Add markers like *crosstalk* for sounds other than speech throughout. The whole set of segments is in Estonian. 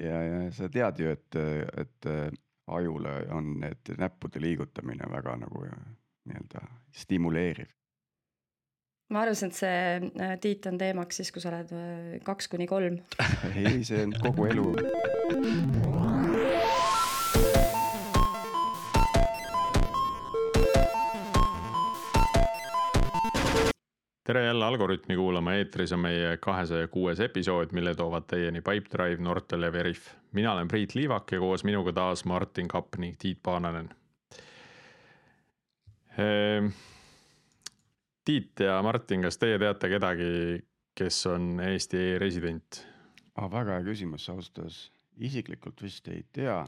ja, ja sa tead ju, et, et ajule on need näppude liigutamine väga nagu nii-öelda stimuleeriv. ma arvasin, et see Tiit on teemaks siis, kui sa oled kaks kuni kolm ei, see on kogu elu *laughs* tere jälle Algorütmi kuulama, eetris on meie kahesaja kuues episood, mille toovad teieni Pipedrive, Nortal ja Veriff. mina olen Priit Liivak ja koos minuga taas Martin Kapp ning Tiit Paananen ehm,. Tiit ja Martin, kas teie teate kedagi, kes on Eesti e-resident ah,? väga hea küsimus, ausalt öeldes isiklikult vist ei tea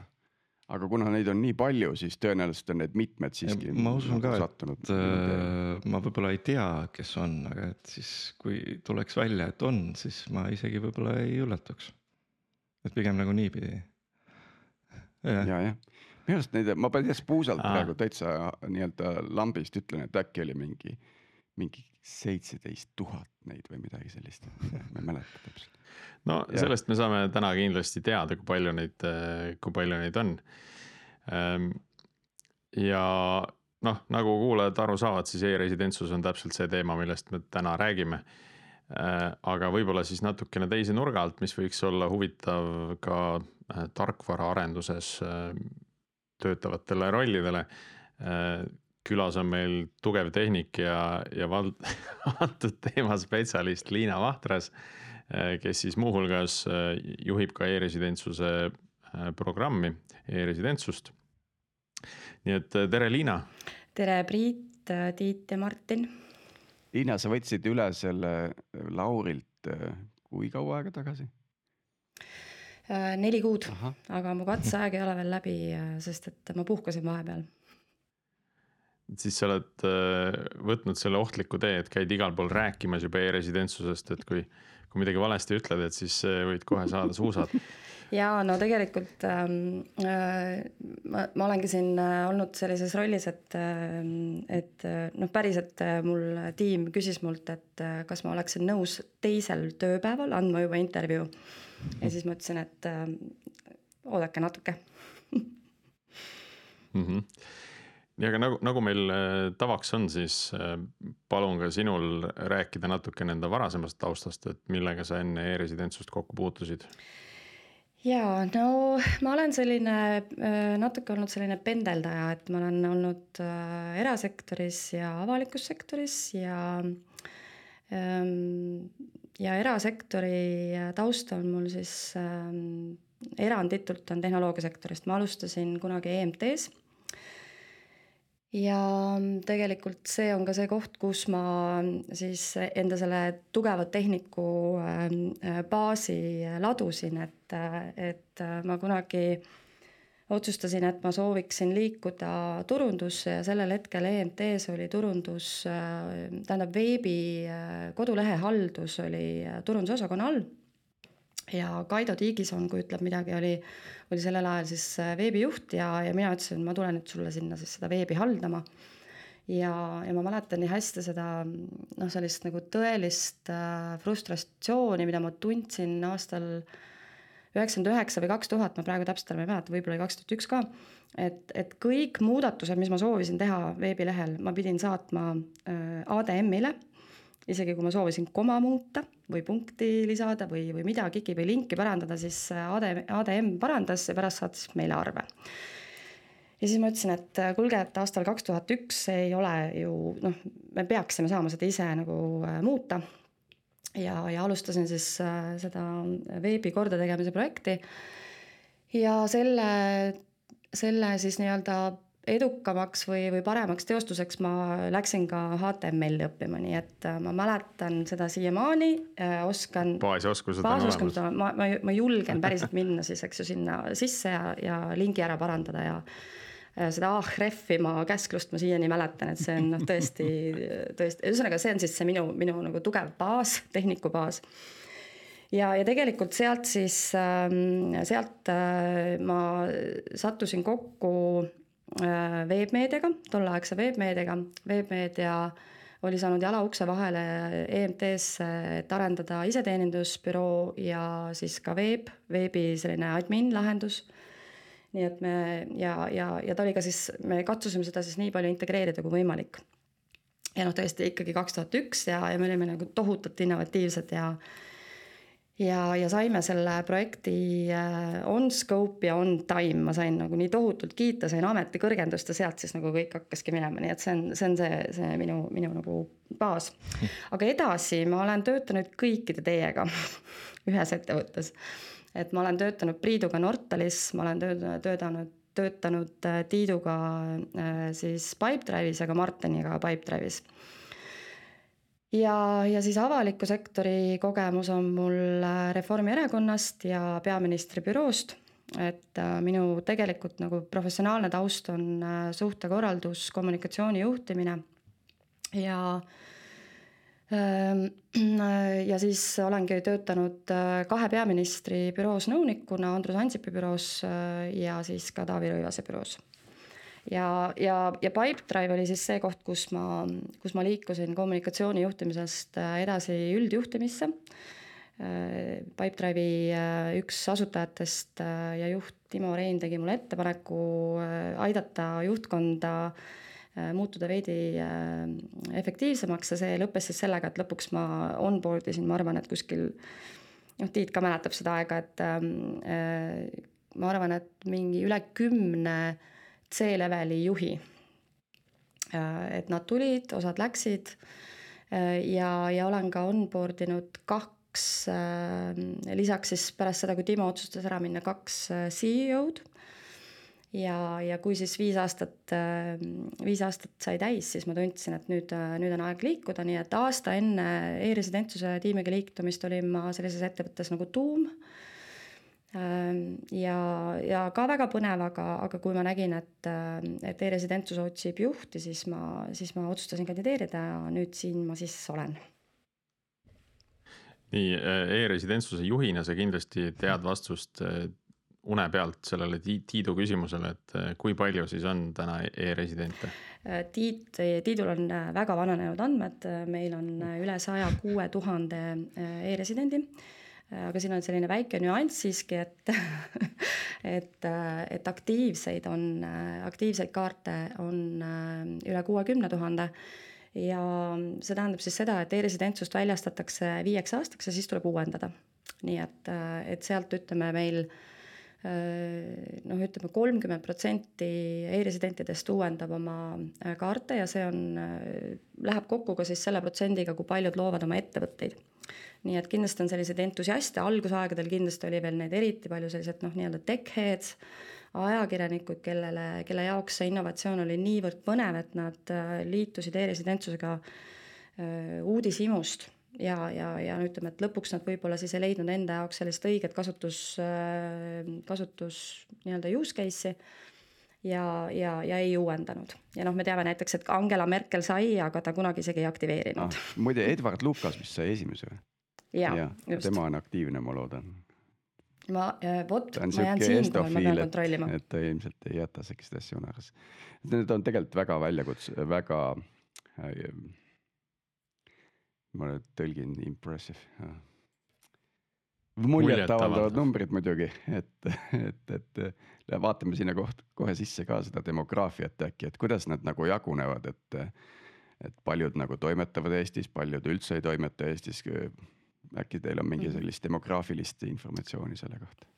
aga kuna neid on nii palju, siis tõenäoliselt on need mitmed siiski. ma usun ka, et äh, ma võib-olla ei tea, kes on, aga et siis, kui tuleks välja, et on, siis ma isegi võib-olla ei üllatuks. et pigem nagu niipidi. ja, jah, minu arust neid, ma päris puusalt Aa. praegu täitsa nii-öelda lambist ütlen, et äkki oli mingi, mingi seitseteist tuhat neid või midagi sellist, ma ei mäleta täpselt no ja. sellest me saame täna kindlasti teada, kui palju neid, kui palju neid on. Ehm, ja noh, nagu kuulajad aru saavad, siis e-residentsus on täpselt see teema, millest me täna räägime. Ehm, aga võib-olla siis natukene teise nurga alt, mis võiks olla huvitav ka äh, tarkvaraarenduses ehm, töötavatele rollidele külas on meil tugev tehnik ja, ja vald-, *laughs* antud teema spetsialist Liina Vahtras Äh, kes siis muuhulgas äh, juhib ka e-residentsuse äh, programmi e, e-residentsust. nii et tere, Liina. tere, Priit, Tiit ja Martin. Liina, sa võtsid üle selle Laurilt kui kaua aega tagasi? neli kuud, aga mu katseaeg ei ole veel läbi, sest et ma puhkasin vahepeal siis sa oled võtnud selle ohtliku tee, et käid igal pool rääkimas juba e-residentsusest, et kui kui midagi valesti ütled, et siis äh, võid kohe saada suusad *laughs* ja no tegelikult ähm, äh, ma, ma olengi siin äh, olnud sellises rollis, et äh,, et äh, noh, päriselt mul tiim küsis mult, et äh, kas ma oleksin nõus teisel tööpäeval andma juba intervjuu. ja siis ma ütlesin, et äh, oodake natuke *laughs* mm. -hmm nii, aga nagu, nagu meil äh, tavaks on, siis äh, palun ka sinul rääkida natuke enda varasemast taustast, et millega sa enne e-residentsust kokku puutusid? jaa, no ma olen selline äh, natuke olnud selline pendeldaja, et ma olen olnud erasektoris ja avalikus sektoris ja ähm, ja erasektori taust on mul siis ähm, eranditult on tehnoloogiasektorist, ma alustasin kunagi EMT-s ja tegelikult see on ka see koht, kus ma siis enda selle tugeva tehniku ähm, äh, baasi ladusin, et, et ma kunagi otsustasin, et ma sooviksin liikuda turundusse ja sellel hetkel EMT-s oli turundus, äh, tähendab veebi äh, kodulehe haldus oli turundusosakonna all ja Kaido Tiigison, kui ütleb midagi, oli, oli sellel ajal siis äh, veebijuht ja, ja mina ütlesin, ma tulen nüüd sulle sinna siis seda veebi haldama. ja, ja ma mäletan nii hästi seda noh, sellist nagu tõelist äh, frustratsiooni, mida ma tundsin aastal üheksakümmend üheksa või kaks tuhat, ma praegu täpselt enam ei mäleta, võib-olla oli kaks tuhat üks ka. et, et kõik muudatused, mis ma soovisin teha veebilehel, ma pidin saatma äh, ADM-ile isegi kui ma soovisin koma muuta või punkti lisada või, või midagigi või linki parandada, siis ADM, ADM parandas ja pärast saatis meile arve. ja siis ma ütlesin, et kuulge, et aastal kaks tuhat üks ei ole ju noh, me peaksime saama seda ise nagu äh, muuta. ja, ja alustasin siis äh, seda veebi kordategemise projekti. ja selle, selle siis nii-öelda edukamaks või, või paremaks teostuseks ma läksin ka HTML-i õppima, nii et äh, ma mäletan seda siiamaani, äh, oskan. baasoskused on olemas. ma, ma, ma julgen päriselt minna siis, eks ju, sinna sisse ja, ja lingi ära parandada ja äh, seda ahref'i ma käsklust ma siiani mäletan, et see on noh, tõesti, tõesti, ühesõnaga, see on siis see minu, minu nagu tugev baas, tehniku baas ja, ja tegelikult sealt siis, ähm, sealt ma sattusin kokku veebmeediaga, tolleaegse veebmeediaga, veebmeedia oli saanud jala ukse vahele EMT-sse, et arendada iseteenindusbüroo ja siis ka veeb, veebi selline admin lahendus. nii et me ja, ja, ja ta oli ka siis, me katsusime seda siis nii palju integreerida kui võimalik. ja noh, tõesti ikkagi kaks tuhat üks ja, ja me olime nagu tohutult innovatiivsed ja ja, ja saime selle projekti äh, on scope ja on time, ma sain nagu nii tohutult kiita, sain ametikõrgendust ja sealt siis nagu kõik hakkaski minema, nii et see on, see on see, see minu, minu nagu baas. *laughs* aga edasi ma olen töötanud kõikide teiega *laughs* ühes ettevõttes. et ma olen töötanud Priiduga Nortalis, ma olen töötanud, töötanud, töötanud äh, Tiiduga äh, siis Pipedrive'is ja ka Martiniga Pipedrive'is ja, ja siis avaliku sektori kogemus on mul äh, Reformierakonnast ja peaministri büroost. et äh, minu tegelikult nagu professionaalne taust on äh, suhtekorraldus, kommunikatsiooni juhtimine ja ähm, ja siis olengi töötanud kahe peaministri büroos nõunikuna, Andrus Ansipi büroos ja siis ka Taavi Rõivase büroos ja, ja, ja Pipedrive oli siis see koht, kus ma, kus ma liikusin kommunikatsiooni juhtimisest äh, edasi üldjuhtimisse. Äh, Pipedrive'i äh, üks asutajatest ja juht Timo Rein tegi mulle ettepaneku aidata juhtkonda muutuda veidi efektiivsemaks ja see lõppes siis sellega, et lõpuks ma onboard isin, ma arvan, et kuskil noh, Tiit ka mäletab seda aega, et äh, ma arvan, et mingi üle kümne äh, C-leveli juhi. Äh, et nad tulid, osad läksid äh, ja, ja olen ka onboard inud kaks, äh, lisaks siis pärast seda, kui Timo otsustas ära minna, kaks CEO-d ja, ja kui siis viis aastat, viis aastat sai täis, siis ma tundsin, et nüüd, nüüd on aeg liikuda, nii et aasta enne e-residentsuse tiimiga liitumist olin ma sellises ettevõttes nagu Tuum ja, ja ka väga põnev, aga, aga kui ma nägin, et, et e-residentsus otsib juhti, siis ma, siis ma otsustasin kandideerida ja nüüd siin ma siis olen. nii e-residentsuse juhina sa kindlasti tead vastust eh, une pealt sellele Tiidu küsimusele, et eh, kui palju siis on täna e-residente? Tiit, Tiidul on väga vananenud andmed, meil on üle saja kuue tuhande e-residendi aga siin on selline väike nüanss siiski, et *laughs* et, et aktiivseid on, aktiivseid kaarte on üle kuuekümne tuhande ja see tähendab siis seda, et e-residentsust väljastatakse viieks aastaks ja siis tuleb uuendada. nii et, et sealt ütleme meil noh, ütleme kolmkümmend protsenti e-residentidest uuendab oma kaarte ja see on, läheb kokku ka siis selle protsendiga, kui paljud loovad oma ettevõtteid nii et kindlasti on selliseid entusiaste, algusaegadel kindlasti oli veel neid eriti palju sellised noh, nii-öelda tech heads, ajakirjanikud, kellele, kelle jaoks see innovatsioon oli niivõrd põnev, et nad äh, liitusid e-residentsusega äh, uudishimust ja, ja, ja no ütleme, et lõpuks nad võib-olla siis ei leidnud enda jaoks sellist õiget kasutus, äh, kasutus nii-öelda use case'i ja, ja, ja ei uuendanud. ja noh, me teame näiteks, et Angela Merkel sai, aga ta kunagi isegi ei aktiveerinud ah,. muide, Edward Lukas vist sai esimese või? Ja, ja, tema on aktiivne, ma loodan. ma, äh, vot, ma jään siinkohal, ma pean kontrollima. et ta ilmselt ei jäta selliseid asju unarusse. Need on tegelikult väga väljakutse, väga äh,. ma nüüd tõlgin impressive muljetavaldavad numbrid muidugi, et, et, et vaatame sinna koht, kohe sisse ka seda demograafiat äkki, et kuidas nad nagu jagunevad, et. et paljud nagu toimetavad Eestis, paljud üldse ei toimeta Eestis äkki teil on mingi mhm. sellist demograafilist informatsiooni selle kohta?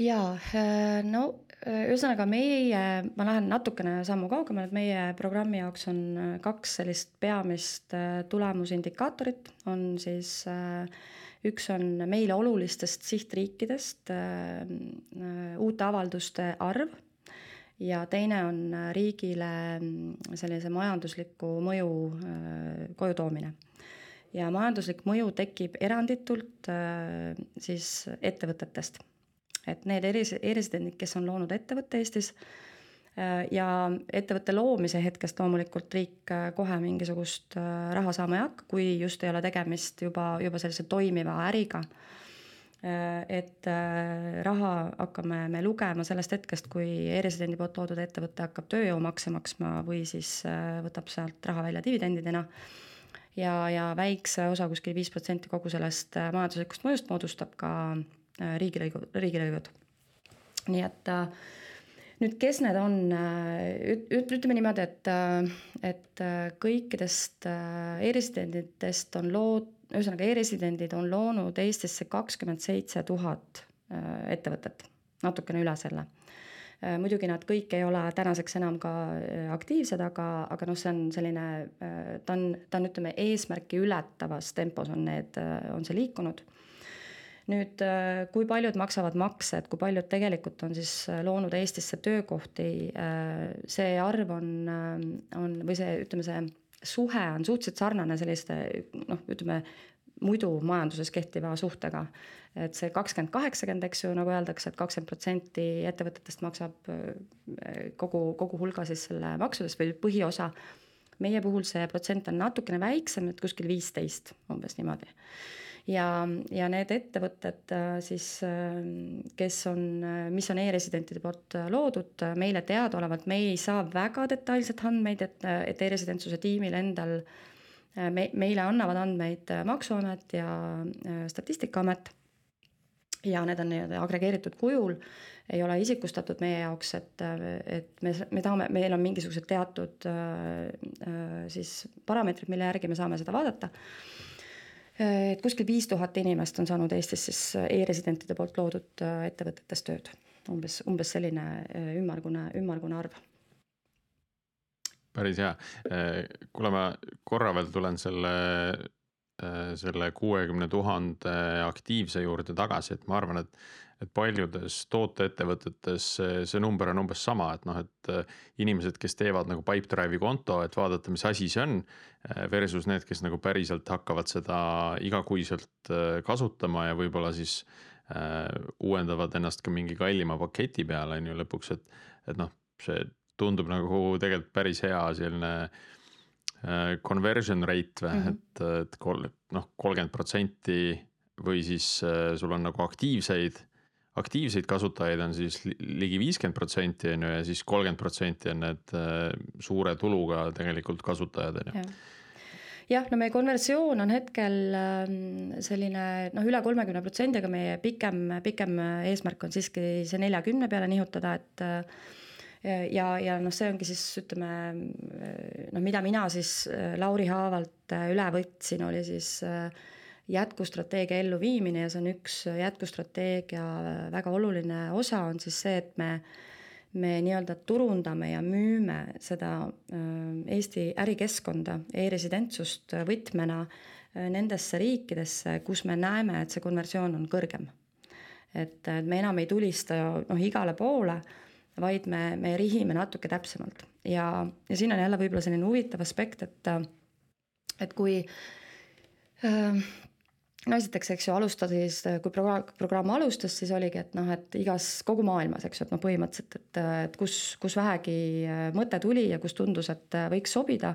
jaa, äh, no äh, ühesõnaga meie, ma lähen natukene sammu kaugemale, et meie programmi jaoks on äh, kaks sellist peamist tulemusindikaatorit, on siis üks on meile olulistest sihtriikidest uute avalduste arv ja teine on riigile mm, sellise majandusliku mõju koju toomine ja majanduslik mõju tekib eranditult äh, siis ettevõtetest. et need eris-, e-residendid, kes on loonud ettevõtte Eestis äh, ja ettevõtte loomise hetkest loomulikult riik äh, kohe mingisugust raha saama ei hakka, kui just ei ole tegemist juba, juba sellise toimiva äriga et raha hakkame me lugema sellest hetkest, kui e-residendi poolt loodud ettevõte hakkab tööjõumakse maksma või siis võtab sealt raha välja dividendidena ja, ja väikse osa, kuskil viis protsenti kogu sellest majanduslikust mõjust moodustab ka riigilõivu, riigilõivud. nii et äh, nüüd, kes need on, äh, ütleme niimoodi, et, äh, et äh, kõikidest e-residentidest on lood, ühesõnaga e-residendid on loonud Eestisse kakskümmend seitse tuhat ettevõtet, natukene üle selle muidugi nad kõik ei ole tänaseks enam ka aktiivsed, aga, aga noh, see on selline, ta on, ta on, ütleme, eesmärki ületavas tempos on need, on see liikunud. Nüüd, äh, kui paljud maksavad makse, et kui paljud tegelikult on siis äh, loonud Eestisse töökohti, äh, see arv on, on või see, ütleme, see suhe on suhteliselt sarnane selliste noh, ütleme muidu majanduses kehtiva suhtega. et see kakskümmend, kaheksakümmend, eks ju, nagu öeldakse et, et kakskümmend protsenti ettevõtetest maksab kogu, kogu hulga siis selle maksudest või põhiosa. meie puhul see protsent on natukene väiksem, et kuskil viisteist, umbes niimoodi ja, ja need ettevõtted äh, siis, äh, kes on, mis on e-residentide poolt loodud, meile teadaolevalt me ei saa väga detailselt andmeid, et, et e-residentsuse tiimil endal me, meile annavad andmeid Maksuamet ja Statistikaamet ja need on nii-öelda agregeeritud kujul, ei ole isikustatud meie jaoks, et, et me, me tahame, meil on mingisugused teatud siis parameetrid, mille järgi me saame seda vaadata et kuskil viis tuhat inimest on saanud Eestis siis e-residentide poolt loodud äh, ettevõtetes tööd. umbes, umbes selline äh, ümmargune, ümmargune arv. Päris hea, äh, kuule ma korra veel tulen selle, selle kuuekümne tuhande aktiivse juurde tagasi, et ma arvan, et et paljudes tooteettevõtetes see, number on umbes sama, et noh, et äh, inimesed, kes teevad nagu Pipedrive'i konto, et vaadata, mis asi see on. Äh, versus need, kes nagu päriselt hakkavad seda igakuiselt äh, kasutama ja võib-olla siis äh, uuendavad ennast ka mingi kallima paketi peale on ju lõpuks, et, et noh, see tundub nagu tegelikult päris hea selline äh, conversion rate või mm, -hmm. et, et kol, noh, kolmkümmend protsenti või siis äh, sul on nagu aktiivseid aktiivseid kasutajaid on siis ligi viiskümmend protsenti on ju ja siis kolmkümmend protsenti on need äh, suure tuluga tegelikult kasutajad on ju jah, no meie konversioon on hetkel ähm, selline noh, üle kolmekümne protsendi, aga meie pikem, pikem eesmärk on siiski see neljakümne peale nihutada, et ja, ja noh, see ongi siis ütleme noh, mida mina siis äh, Lauri Haavalt üle võtsin, oli siis äh, jätkustrateegia elluviimine ja see on üks jätkustrateegia väga oluline osa, on siis see, et me me nii-öelda turundame ja müüme seda äh, Eesti ärikeskkonda e, e-residentsust võtmena äh, nendesse riikidesse, kus me näeme, et see konversioon on kõrgem. et me enam ei tulista noh, igale poole, vaid me, me rihime natuke täpsemalt. Ja, ja siin on jälle võib-olla selline huvitav aspekt, et et kui äh, no esiteks, eks ju, alustades, kui programm, programm alustas, siis oligi, et noh, et igas, kogu maailmas, eks ju, et noh, põhimõtteliselt, et, et kus, kus vähegi äh, mõte tuli ja kus tundus, et äh, võiks sobida,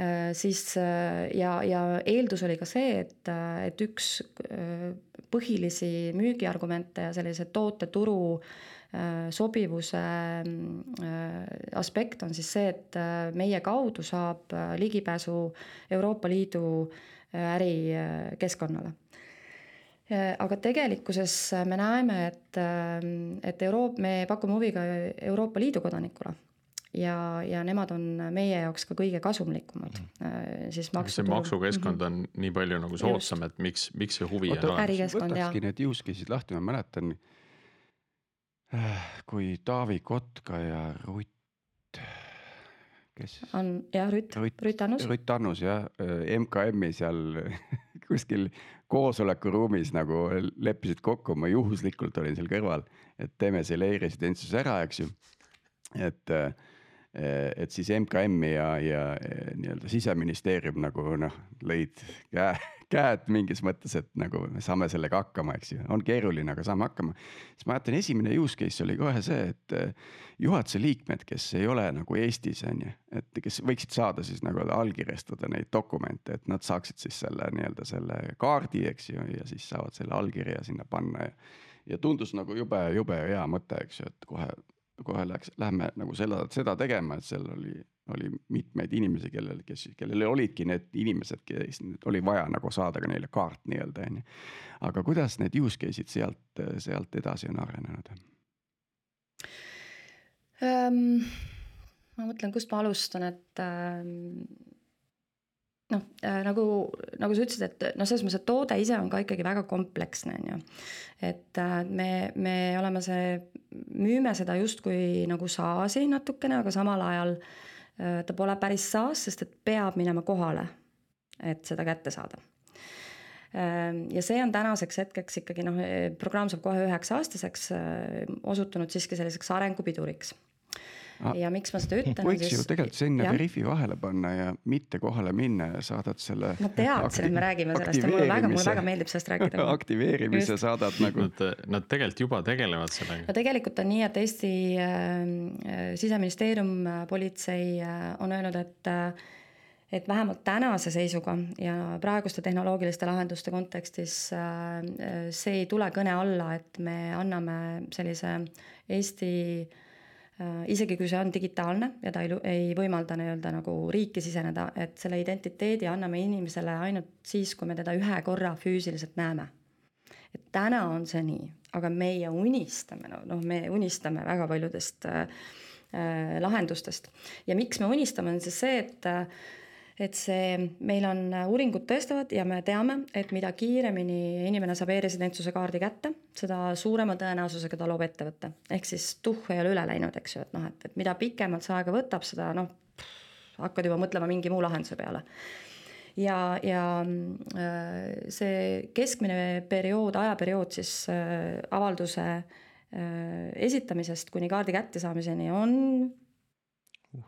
äh, siis ja, ja eeldus oli ka see, et, et üks põhilisi müügiargumente ja sellise tooteturu sobivuse aspekt on siis see, et meie kaudu saab ligipääsu Euroopa Liidu ärikeskkonnale. aga tegelikkuses me näeme, et, et Euroop-, me pakume huvi ka Euroopa Liidu kodanikule ja, ja nemad on meie jaoks ka kõige kasumlikumad mm.. siis maksu. see maksukeskkond on mm -hmm. nii palju nagu soodsam, et miks, miks see huvi on olemas? võtakski need use case'id lahti, ma mäletan, kui Taavi Kotka ja Rutt kes on jah, Rütt, Rütt Annus. Rütt Annus jah, MKM-i seal *laughs* kuskil koosolekuruumis nagu leppisid kokku, ma juhuslikult olin seal kõrval, et teeme selle e-residentsuse ära, eks ju. et, et siis MKM ja, ja nii-öelda siseministeerium nagu noh, lõid käe, *laughs* käed mingis mõttes, et nagu me saame sellega hakkama, eks ju, on keeruline, aga saame hakkama. siis ma mäletan, esimene use case oli kohe see, et eh, juhatuse liikmed, kes ei ole nagu Eestis on ju, et kes võiksid saada siis nagu allkirjastada neid dokumente, et nad saaksid siis selle nii-öelda selle kaardi, eks ju, ja siis saavad selle allkirja sinna panna ja. ja tundus nagu jube, jube hea mõte, eks ju, et kohe kohe läks, lähme nagu seda, seda tegema, et seal oli oli mitmeid inimesi, kellel, kes, kellel olidki need inimesed, kes oli vaja nagu saada ka neile kaart nii-öelda on ju. aga kuidas need use case'id sealt, sealt edasi on arenenud um,? ma mõtlen, kust ma alustan, et ähm, noh äh,, nagu, nagu sa ütlesid, et noh, selles mõttes, et toode ise on ka ikkagi väga kompleksne, on ju. et äh, me, me oleme see, müüme seda justkui nagu SaaS-i natukene, aga samal ajal äh, ta pole päris SaaS, sest et peab minema kohale, et seda kätte saada. Ähm, ja see on tänaseks hetkeks ikkagi noh, programm saab kohe üheks aastaseks, äh, osutunud siiski selliseks arengupiduriks. Ja miks ma seda ütlen. võiks siis... ju tegelikult sinna Veriffi vahele panna ja mitte kohale minna ja saadad selle. ma teadsin, et me räägime sellest ja mulle väga, mulle väga meeldib sellest rääkida *laughs* aktiveerimise Just. saadad nagu. Nad, nad tegelikult juba tegelevad sellega. no tegelikult on nii, et Eesti äh, siseministeerium äh,, politsei äh, on öelnud, et äh, et vähemalt tänase seisuga ja praeguste tehnoloogiliste lahenduste kontekstis äh, see ei tule kõne alla, et me anname sellise Eesti äh, Äh, isegi kui see on digitaalne ja ta ei, ei võimalda nii-öelda nagu riiki siseneda, et selle identiteedi anname inimesele ainult siis, kui me teda ühe korra füüsiliselt näeme. et täna on see nii, aga meie unistame, no noh, me unistame väga paljudest äh, äh, lahendustest ja miks me unistame, on siis see, et äh, et see, meil on äh, uuringud tõestavad ja me teame, et mida kiiremini inimene saab e-residentsuse kaardi kätte, seda suurema tõenäosusega ta loob ettevõtte. ehk siis tuhh ei ole üle läinud, eks ju, et noh, et, et mida pikemalt see aega võtab, seda noh, hakkad juba mõtlema mingi muu lahenduse peale ja, ja äh, see keskmine periood, ajaperiood siis äh, avalduse esitamisest kuni kaardi kättesaamiseni on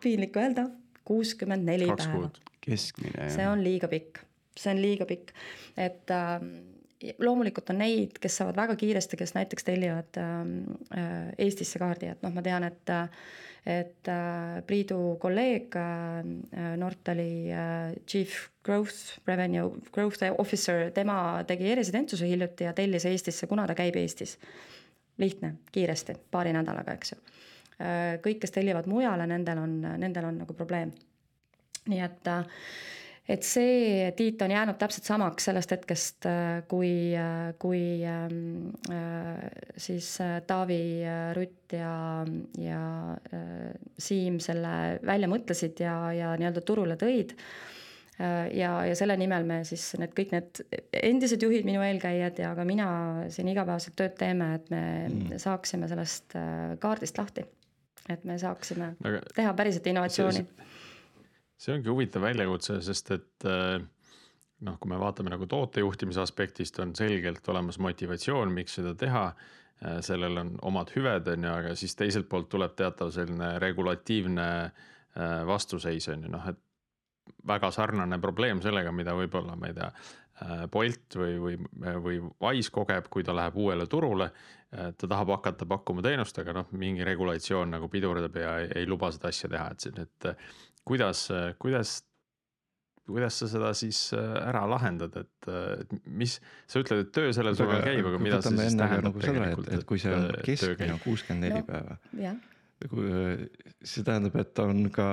piinlik öelda, kuuskümmend neli päeva keskmine. see on liiga pikk, see on liiga pikk, et äh, loomulikult on neid, kes saavad väga kiiresti, kes näiteks tellivad ähm, äh, Eestisse kaardi, et noh, ma tean, et et äh, Priidu kolleeg äh, Nortali äh, Chief Growth Revenue Growth Officer, tema tegi e-residentsuse hiljuti ja tellis Eestisse, kuna ta käib Eestis. lihtne, kiiresti, paari nädalaga, eks ju. Äh, kõik, kes tellivad mujale, nendel on, nendel on nagu probleem nii et et see Tiit on jäänud täpselt samaks sellest hetkest, kui, kui ähm, äh, siis Taavi, Rutt ja, ja äh, Siim selle välja mõtlesid ja, ja nii-öelda turule tõid äh, ja, ja selle nimel me siis need kõik need endised juhid, minu eelkäijad ja ka mina siin igapäevaselt tööd teeme, et me mm. saaksime sellest kaardist lahti. Et me saaksime Aga teha päriselt innovatsiooni see ongi huvitav väljakutse, sest et äh, noh, kui me vaatame nagu tootejuhtimise aspektist, on selgelt olemas motivatsioon, miks seda teha. Äh, sellel on omad hüved, on ju, aga siis teiselt poolt tuleb teatav selline regulatiivne äh, vastuseis on ju noh, et väga sarnane probleem sellega, mida võib-olla ma ei tea, Bolt või, või, või Wise kogeb, kui ta läheb uuele turule. ta tahab hakata pakkuma teenust, aga noh, mingi regulatsioon nagu pidurdab ja ei, ei luba seda asja teha, et, et kuidas, kuidas, kuidas sa seda siis äh, ära lahendad, et, et mis, sa ütled, et töö sellel suvel käib, aga mida see siis tähendab nagu tegelikult? et kui see on keskmine kuuskümmend neli päeva. kui see tähendab, et on ka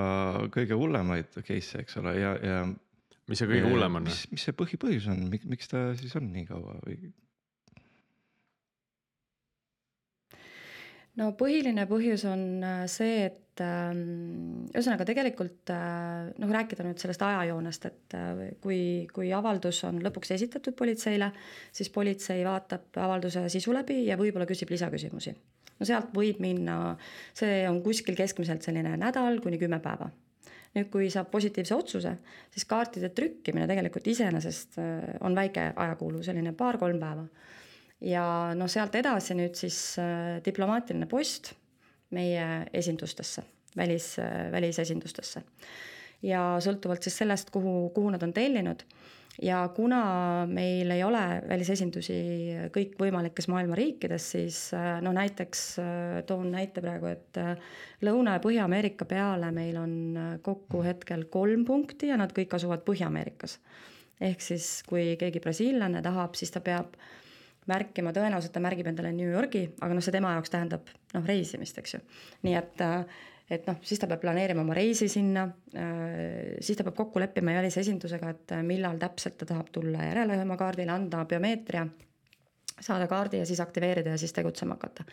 kõige hullemaid case'e, eks ole, ja, ja. Mis see kõige hullem on? mis, mis see põhipõhjus on, miks ta siis on nii kaua või? no põhiline põhjus on äh, see, et ähm, ühesõnaga tegelikult äh, noh, rääkida nüüd sellest ajajoonest, et äh, kui, kui avaldus on lõpuks esitatud politseile, siis politsei vaatab avalduse sisu läbi ja võib-olla küsib lisaküsimusi. no sealt võib minna, see on kuskil keskmiselt selline nädal kuni kümme päeva nüüd, kui saab positiivse otsuse, siis kaartide trükkimine tegelikult iseenesest on väike ajakulu, selline paar-kolm päeva ja noh, sealt edasi nüüd siis äh, diplomaatiline post meie esindustesse, välis, äh, välisesindustesse. ja sõltuvalt siis sellest, kuhu, kuhu nad on tellinud ja kuna meil ei ole välisesindusi kõikvõimalikes maailma riikides, siis no näiteks toon näite praegu, et Lõuna- ja Põhja-Ameerika peale meil on kokku hetkel kolm punkti ja nad kõik asuvad Põhja-Ameerikas. ehk siis, kui keegi brasiillane tahab, siis ta peab märkima, tõenäoliselt ta märgib endale New Yorgi, aga noh, see tema jaoks tähendab noh, reisimist, eks ju. nii et äh, et noh, siis ta peab planeerima oma reisi sinna, äh, siis ta peab kokku leppima välisesindusega, et äh, millal täpselt ta tahab tulla järele oma kaardile, anda biomeetria, saada kaardi ja siis aktiveerida ja siis tegutsema hakata.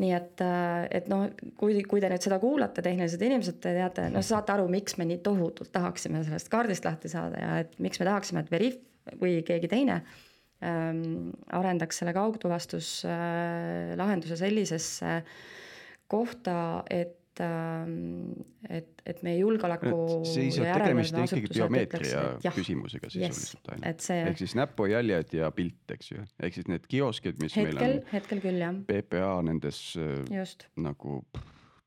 nii et, äh, et noh, kui, kui te nüüd seda kuulate, tehnilised inimesed, te teate, noh, saate aru, miks me nii tohutult tahaksime sellest kaardist lahti saada ja et miks me tahaksime, et Veriff või keegi teine ähm, arendaks selle kaugtuvastus äh, sellisesse kohta, et et, ähm, et, et meie julgeoleku. siis on tegemist ikkagi biomeetria jah, küsimusega sisuliselt yes, ainult. See... ehk siis näpujäljed ja pilt, eks ju, ehk siis need kioskid, mis hetkel, meil on. hetkel küll jah. PPA nendes äh, Just. nagu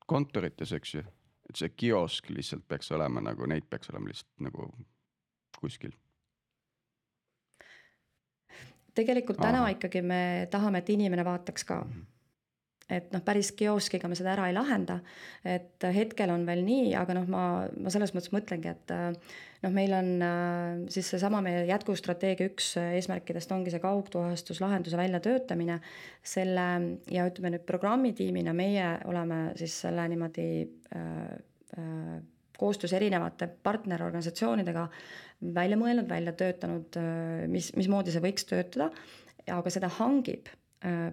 kontorites, eks ju, et see kiosk lihtsalt peaks olema nagu neid peaks olema lihtsalt nagu kuskil tegelikult täna Aha. ikkagi me tahame, et inimene vaataks ka mm. -hmm et noh, päris kioskiga me seda ära ei lahenda. et hetkel on veel nii, aga noh, ma, ma selles mõttes mõtlengi, et noh, meil on siis seesama meie jätkustrateegia üks eesmärkidest ongi see kaugtuvastuslahenduse väljatöötamine. selle ja ütleme nüüd programmitiimina meie oleme siis selle niimoodi äh, äh, koostöös erinevate partnerorganisatsioonidega välja mõelnud, välja töötanud, mis, mismoodi see võiks töötada, aga seda hangib Äh,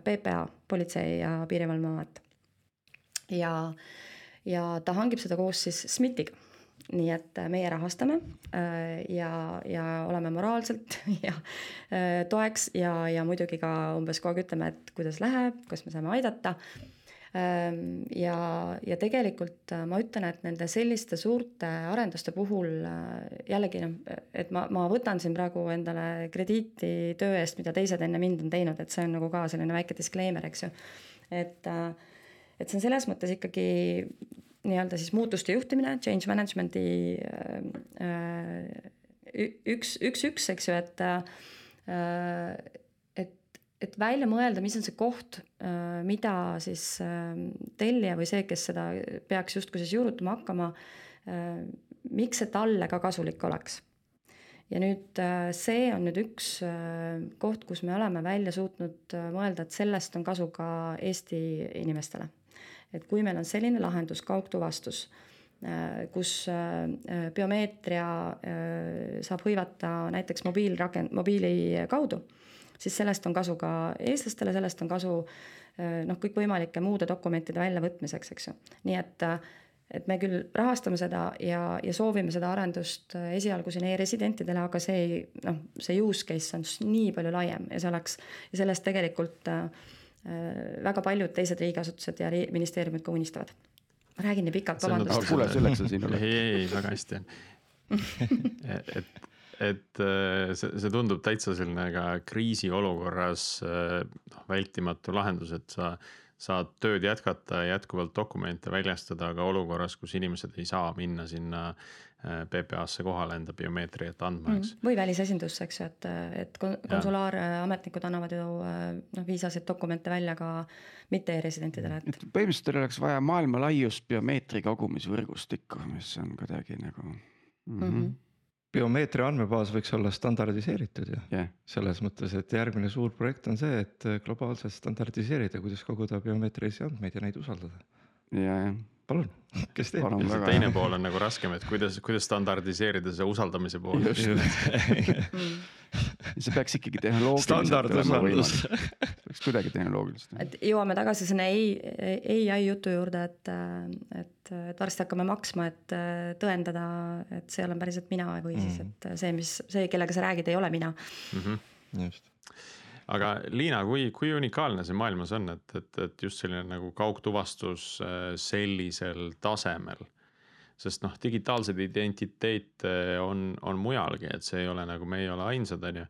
PPA, Politsei- ja Piirivalveamet. ja, ja ta hangib seda koos siis SMIT-iga. nii et äh, meie rahastame äh, ja, ja oleme moraalselt *laughs* ja toeks ja, ja muidugi ka umbes kogu aeg ütleme, et kuidas läheb, kas me saame aidata ja, ja tegelikult äh, ma ütlen, et nende selliste suurte arenduste puhul äh, jällegi noh, et ma, ma võtan siin praegu endale krediiti töö eest, mida teised enne mind on teinud, et see on nagu ka selline väike disclaimer, eks ju. et, äh, et see on selles mõttes ikkagi nii-öelda siis muutuste juhtimine, change management'i üks, üks, üks, eks ju, et et välja mõelda, mis on see koht, äh, mida siis äh, tellija või see, kes seda peaks justkui siis juurutama hakkama, äh, miks see talle ka kasulik oleks. ja nüüd see on nüüd üks koht, kus me oleme välja suutnud mõelda, et sellest on kasu ka Eesti inimestele. et kui meil on selline lahendus, kaugtuvastus, kus biomeetria saab hõivata näiteks mobiilrakend-, mobiili kaudu siis sellest on kasu ka eestlastele, sellest on kasu äh, noh, kõikvõimalike muude dokumentide väljavõtmiseks, eks ju. nii et, äh, et me küll rahastame seda ja, ja soovime seda arendust äh, esialgu siin e-residentidele, aga see ei noh, see use case on nii palju laiem ja see oleks ja sellest tegelikult äh, väga paljud teised riigiasutused ja ministeeriumid ka unistavad. ma räägin nii pikalt, vabandust. kuule, selleks sa siin oled. ei, ei, väga hästi on *laughs* et et äh, see, see tundub täitsa selline ka kriisiolukorras äh, noh, vältimatu lahendus, et sa saad tööd jätkata ja jätkuvalt dokumente väljastada, aga olukorras, kus inimesed ei saa minna sinna äh, PPA-sse kohale enda biomeetriat andma, eks mm,. või välisesindusse, eks ju, et, et konsulaarametnikud annavad ju noh, viisaseid dokumente välja ka mitte e-residentidele, et. põhimõtteliselt teil oleks vaja maailma laiust biomeetri kogumisvõrgustikku, mis on kuidagi nagu mm. -hmm. Mm -hmm biomeetria andmebaas võiks olla standardiseeritud ju yeah., selles mõttes, et järgmine suur projekt on see, et globaalselt standardiseerida, kuidas koguda biomeetrilisi andmeid ja neid usaldada. ja, jah palun, kes teeb? teine pool on nagu raskem, et kuidas, kuidas standardiseerida see usaldamise pool. *laughs* see peaks ikkagi tehnoloogiliselt olema võimalik, peaks kuidagi tehnoloogiliselt. et jõuame tagasi sinna ai, ai jutu juurde, et, et, et varsti hakkame maksma, et tõendada, et see olen päriselt mina või mm. siis, et see, mis see, kellega sa räägid, ei ole mina mm. -hmm. just aga Liina, kui, kui unikaalne see maailmas on, et, et, et just selline nagu kaugtuvastus äh, sellisel tasemel? sest noh, digitaalseid identiteete on, on mujalgi, et see ei ole nagu, me ei ole ainsad, on ju.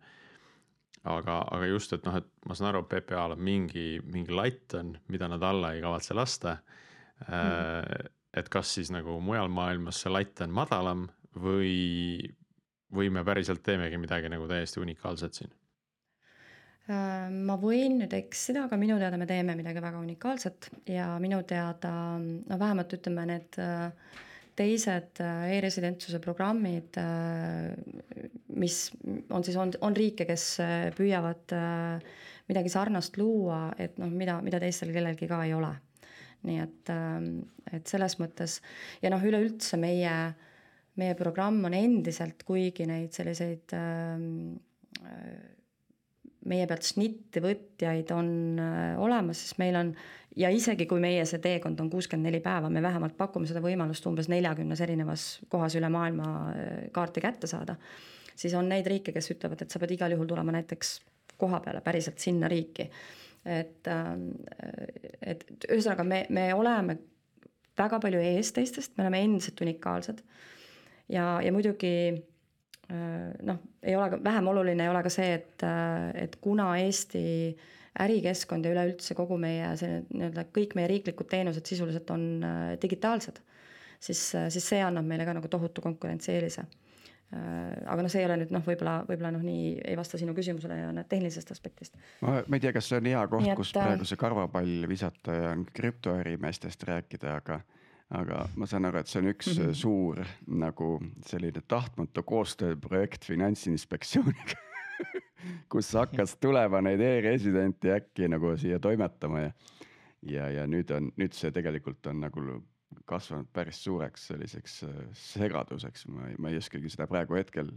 aga, aga just, et noh, et ma saan aru, PPA-l on mingi, mingi latt on, mida nad alla ei kavatse lasta mm.. et kas siis nagu mujal maailmas see latt on madalam või või me päriselt teemegi midagi nagu täiesti unikaalset siin? Äh, ma võin nüüd eksida, aga minu teada me teeme midagi väga unikaalset ja minu teada, no vähemalt ütleme, need äh, teised äh, e-residentsuse programmid, mis on siis, on, on riike, kes püüavad midagi sarnast luua, et noh, mida, mida teistel kellelgi ka ei ole. nii et, et selles mõttes ja noh, üleüldse meie, meie programm on endiselt, kuigi neid selliseid meie pealt šnitti võtjaid on äh, olemas, siis meil on ja isegi kui meie see teekond on kuuskümmend neli päeva, me vähemalt pakume seda võimalust umbes neljakümnes erinevas kohas üle maailma äh, kaarti kätte saada, siis on neid riike, kes ütlevad, et sa pead igal juhul tulema näiteks koha peale, päriselt sinna riiki. et, ähm, et ühesõnaga me, me oleme väga palju ees teistest, me oleme endiselt unikaalsed. ja, ja muidugi Äh, noh, ei ole ka, vähem oluline ei ole ka see, et, äh, et kuna Eesti ärikeskkond ja üleüldse kogu meie see nii-öelda kõik meie riiklikud teenused sisuliselt on äh, digitaalsed, siis, siis see annab meile ka nagu tohutu konkurentsieelise. aga noh, see ei ole nüüd noh, võib-olla, võib-olla noh, nii ei vasta sinu küsimusele ja tehnilisest aspektist. ma, ma ei tea, kas see on hea koht, kus praegu see karvapall visata ja krüptoärimeestest rääkida, aga aga ma saan aru, et see on üks mm -hmm. suur nagu selline tahtmatu koostööprojekt Finantsinspektsiooniga *laughs* kus hakkas tulema neid e-residente äkki nagu siia toimetama ja, ja, ja nüüd on, nüüd see tegelikult on nagu kasvanud päris suureks selliseks äh, segaduseks, ma ei, ma ei oskagi seda praegu hetkel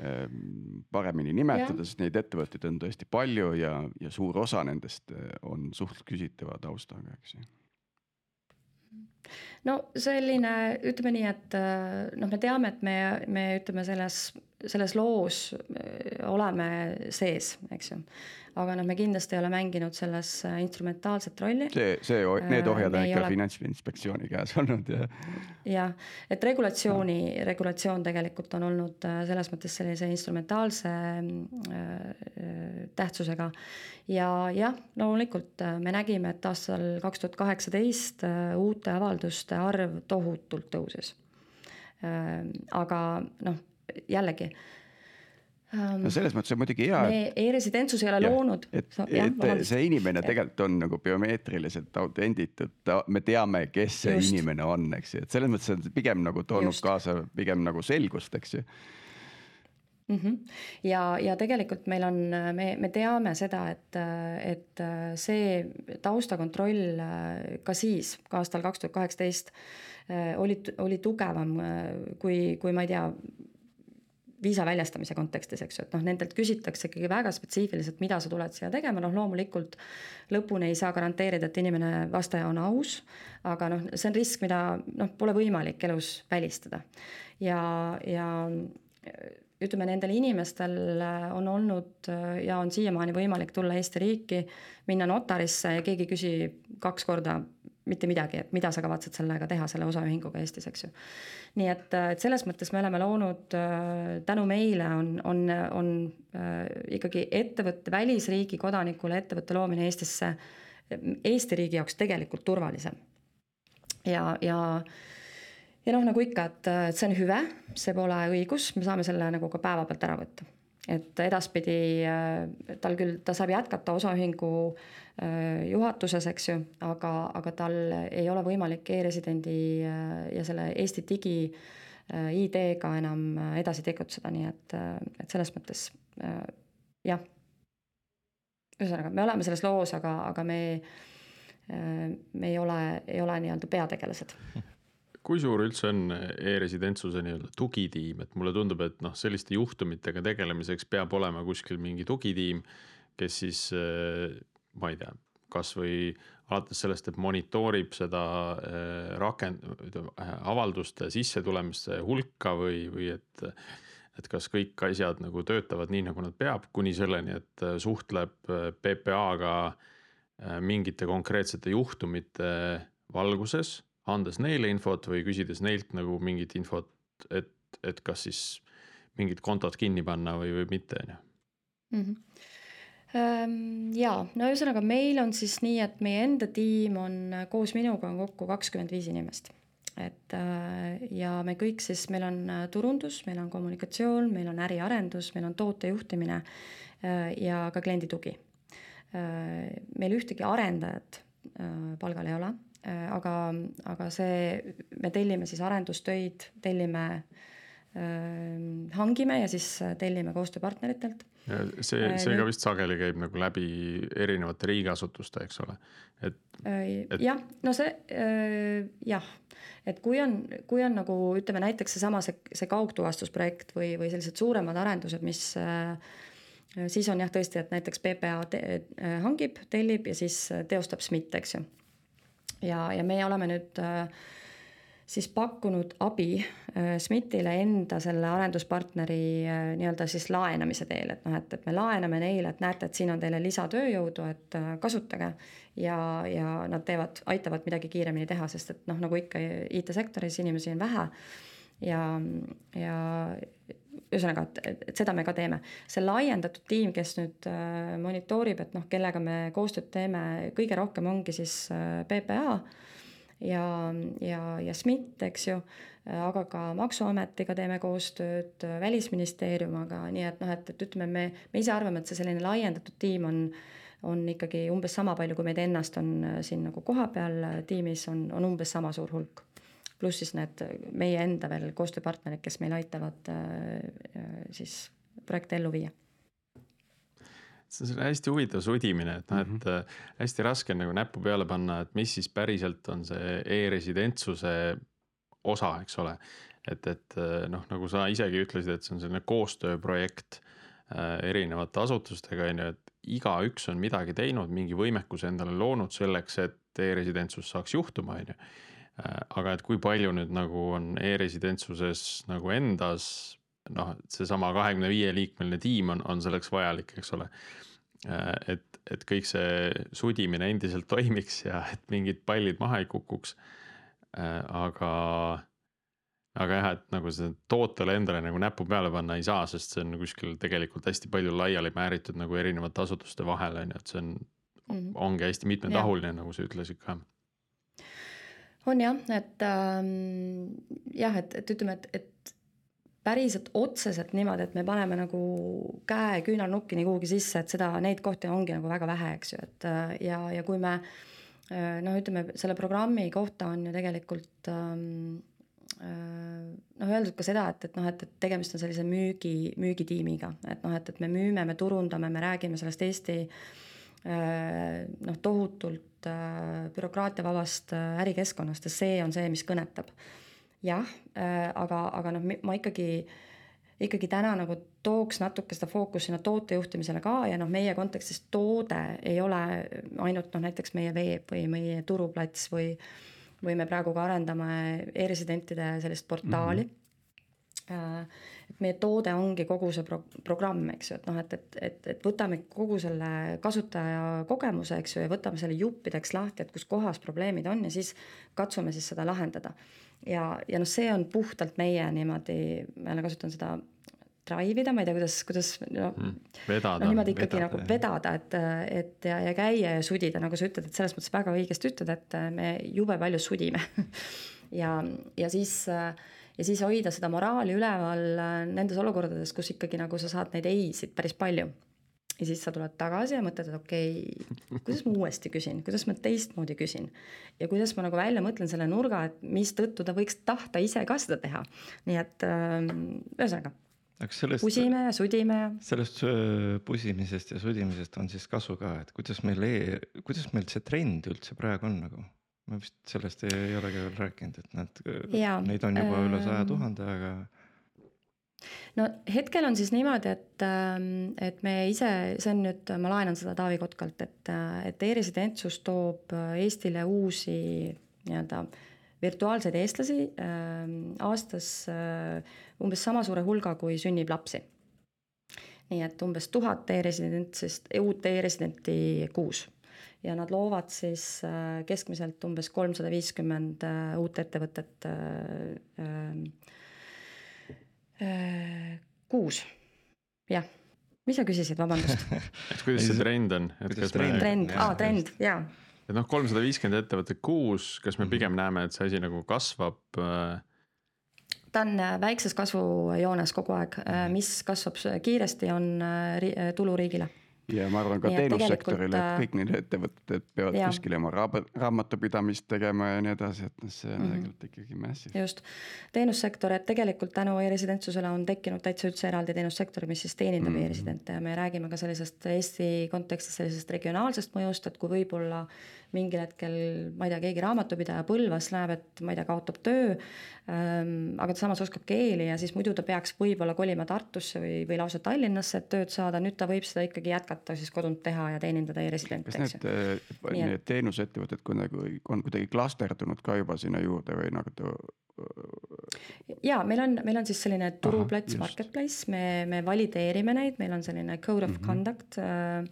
ähm, paremini nimetada, sest neid ettevõtteid on tõesti palju ja, ja suur osa nendest äh, on suht küsitava taustaga, eks ju no selline, ütleme nii, et äh, noh, me teame, et me, me ütleme selles, selles loos äh, oleme sees, eks ju aga noh, me kindlasti ei ole mänginud selles äh, instrumentaalset rolli. see, see, need äh, ohjad on ikka ole... Finantsinspektsiooni käes olnud ja. jah, et regulatsiooni no., regulatsioon tegelikult on olnud selles mõttes sellise instrumentaalse äh, tähtsusega. ja jah, loomulikult me nägime, et aastal kaks tuhat kaheksateist uute avalduste arv tohutult tõusis aga noh, jällegi no selles mõttes on muidugi hea. me e-residentsus ei ole ja, loonud. et, et see inimene tegelikult on nagu biomeetriliselt autenditud, me teame, kes see Just. inimene on, eks ju, et selles mõttes on pigem nagu toonud Just. kaasa pigem nagu selgust, eks ju mm. -hmm. ja, ja tegelikult meil on, me, me teame seda, et, et see taustakontroll ka siis, ka aastal kaks tuhat kaheksateist oli, oli tugevam kui, kui ma ei tea viisa väljastamise kontekstis, eks ju, et noh, nendelt küsitakse ikkagi väga spetsiifiliselt, mida sa tuled siia tegema, noh loomulikult lõpuni ei saa garanteerida, et inimene, vastaja on aus, aga noh, see on risk, mida noh, pole võimalik elus välistada. ja, ja ütleme, nendel inimestel on olnud ja on siiamaani võimalik tulla Eesti riiki, minna notarisse ja keegi ei küsi kaks korda mitte midagi, et mida sa kavatsed sellega teha, selle osaühinguga Eestis, eks ju. nii et, et selles mõttes me oleme loonud, tänu meile on, on, on äh, ikkagi ettevõtte, välisriigi kodanikule ettevõtte loomine Eestisse, Eesti riigi jaoks tegelikult turvalisem. ja, ja ja noh, nagu ikka, et see on hüve, see pole õigus, me saame selle nagu ka päevapealt ära võtta et edaspidi äh, tal küll, ta saab jätkata osaühingu äh, juhatuses, eks ju, aga, aga tal ei ole võimalik e-residendi äh, ja selle Eesti digi ID-ga enam edasi tegutseda, nii et, et selles mõttes jah. ühesõnaga, me oleme selles loos, aga, aga me, me ei ole, ei ole nii-öelda peategelased kui suur üldse on e-residentsuse nii-öelda tugitiim, et mulle tundub, et noh, selliste juhtumitega tegelemiseks peab olema kuskil mingi tugitiim, kes siis ma ei tea, kasvõi alates sellest, et monitoorib seda rakend-, avalduste sissetulemiste hulka või, või et, et kas kõik asjad nagu töötavad nii, nagu nad peab, kuni selleni, et suhtleb PPA-ga mingite konkreetsete juhtumite valguses andes neile infot või küsides neilt nagu mingit infot, et, et kas siis mingid kontod kinni panna või, või mitte, on ju. Mhm. Ehm, ja no ühesõnaga, meil on siis nii, et meie enda tiim on koos minuga on kokku kakskümmend viis inimest. et ja me kõik siis, meil on turundus, meil on kommunikatsioon, meil on äriarendus, meil on tootejuhtimine ja ka kliendi tugi. meil ühtegi arendajat palgal ei ole, aga, aga see, me tellime siis arendustöid, tellime hangime ja siis tellime koostööpartneritelt. See, äh, see ka vist sageli käib nagu läbi erinevate riigiasutuste, eks ole, et, et.... jah, no see jah, et kui on, kui on nagu ütleme näiteks seesama see, see kaugtuvastusprojekt või, või sellised suuremad arendused, mis siis on jah, tõesti, et näiteks PPA te, hangib, tellib ja siis teostab SMIT, eks ju. Ja, ja meie oleme nüüd äh, siis pakkunud abi äh, SMIT-ile enda selle arenduspartneri äh, nii-öelda siis laenamise teel, et noh, et, et me laename neile, et näete, et siin on teile lisatööjõudu, et kasutage. ja, ja nad teevad, aitavad midagi kiiremini teha, sest et noh, nagu ikka IT-sektoris inimesi on vähe. ja, ja ühesõnaga, et, et seda me ka teeme. see laiendatud tiim, kes nüüd monitoorib, et noh, kellega me koostööd teeme, kõige rohkem ongi siis PPA ja, ja, ja SMIT, eks ju, aga ka Maksuametiga teeme koostööd, Välisministeeriumiga, nii et noh, et, et ütleme, me, me ise arvame, et see selline laiendatud tiim on on ikkagi umbes sama palju, kui meid ennast on äh, siin nagu kohapeal äh, tiimis, on, on umbes sama suur hulk. Pluss siis need meie enda veel koostööpartnerid, kes meil aitavad äh, siis projekte ellu viia see on hästi huvitav sudimine, et noh, et mm -hmm. hästi raske on nagu näppu peale panna, et mis siis päriselt on see e-residentsuse osa, eks ole. et, et äh, noh, nagu sa isegi ütlesid, et see on selline koostööprojekt äh, erinevate asutustega on ju, et igaüks on midagi teinud, mingi võimekuse endale loonud selleks, et e-residentsus saaks juhtuma, on ju. Aga et kui palju nüüd nagu on e-residentsuses nagu endas noh, seesama kahekümne viie liikmeline tiim on, on selleks vajalik, eks ole. Äh, et, et kõik see sudimine endiselt *laughs* toimiks ja et mingid pallid maha ei kukuks. Äh, aga, aga jah, et nagu seda tootele endale nagu näppu peale panna ei saa, sest see on kuskil tegelikult hästi palju laiali määritud nagu erinevate asutuste vahel on ju, et see on mm, -hmm. ongi hästi mitmetahuline, nagu sa ütlesid ka on jah, et ähm, jah, et, et ütleme, et, et päriselt otseselt niimoodi, et me paneme nagu käe küünarnukkini kuhugi sisse, et seda, neid kohti ongi nagu väga vähe, eks ju, et äh, ja, ja kui me äh, noh, ütleme selle programmi kohta on ju tegelikult ähm, äh, noh, öeldud ka seda, et, et noh, et, et tegemist on sellise müügi, müügitiimiga, et noh, et, et me müüme, me turundame, me räägime sellest Eesti noh, tohutult bürokraatiavabast ärikeskkonnast ja see on see, mis kõnetab jah äh,, aga, aga noh, ma ikkagi, ikkagi täna nagu tooks natuke seda fookust sinna tootejuhtimisele ka ja noh, meie kontekstis toode ei ole ainult noh, näiteks meie veeb või meie turuplats või, või me praegu ka arendame e-residentide sellist portaali mm. -hmm et meie toode ongi kogu see pro-, programm, eks ju, et noh, et, et, et, et võtame kogu selle kasutaja kogemuse, eks ju, ja võtame selle juppideks lahti, et kus kohas probleemid on ja siis katsume siis seda lahendada. Ja, ja noh, see on puhtalt meie niimoodi, ma jälle kasutan seda drive ida, ma ei tea, kuidas, kuidas no, mm, vedada, no niimoodi ikkagi vedada, nagu vedada, et, et ja, ja käia ja sudida, nagu sa ütled, et selles mõttes väga õigesti ütled, et me jube palju sudime. *laughs* Ja, ja siis ja siis hoida seda moraali üleval nendes olukordades, kus ikkagi nagu sa saad neid ei-sid päris palju ja siis sa tuled tagasi ja mõtled, et okei okay,, kuidas ma uuesti küsin, kuidas ma teistmoodi küsin. ja kuidas ma nagu välja mõtlen selle nurga, et mistõttu ta võiks tahta ise ka seda teha. nii et ähm, ühesõnaga aga sellest. pusime ja sudime ja. sellest äh, pusimisest ja sudimisest on siis kasu ka, et kuidas meil e, kuidas meil see trend üldse praegu on nagu? Ma vist sellest ei, ei olegi veel rääkinud, et nad, neid on juba üle saja ähm, tuhande, aga no hetkel on siis niimoodi, et, ähm, et me ise, see on nüüd, ma laenan seda Taavi Kotkalt, et, et e-residentsus toob Eestile uusi nii-öelda virtuaalseid eestlasi äh, aastas äh, umbes sama suure hulga, kui sünnib lapsi. nii et umbes tuhat e-residentsist, uut e-residenti kuus ja nad loovad siis äh, keskmiselt umbes kolmsada viiskümmend äh, uut ettevõtet äh, äh, Äh, kuus, jah. mis sa küsisid, vabandust *laughs* et kuidas see trend on? trend, trend, aa trend, jaa et noh, kolmsada viiskümmend ettevõtet kuus, kas me mhm. pigem näeme, et see asi nagu kasvab? ta on väikses kasvujoones kogu aeg, mhm. mis kasvab kiiresti, on tulu riigile ja ma arvan ka teenussektorile, et kõik need ettevõtted peavad ja. kuskil oma raamatupidamist tegema ja nii edasi, et noh, see on mm -hmm. tegelikult ikkagi massive. just, teenussektor, et tegelikult tänu e-residentsusele on tekkinud täitsa üldse eraldi teenussektor, mis siis teenindab mm -hmm. e-residente ja me räägime ka sellisest Eesti kontekstis sellisest regionaalsest mõjust, et kui võib-olla mingil hetkel, ma ei tea, keegi raamatupidaja Põlvas näeb, et ma ei tea, kaotab töö ähm,, aga ta samas oskab keeli ja siis muidu ta peaks võib-olla kolima Tartusse või, või lausa Tallinnasse, et tööd saada, nüüd ta võib seda ikkagi jätkata siis kodunt teha ja teenindada e-residente. kas need, äh, need et... teenusettevõtted kuidagi on kuidagi klasterdunud ka juba sinna juurde või nagu ta ja meil on, meil on siis selline turuplats, marketplace, me, me valideerime neid, meil on selline code of mm -hmm. conduct Äh,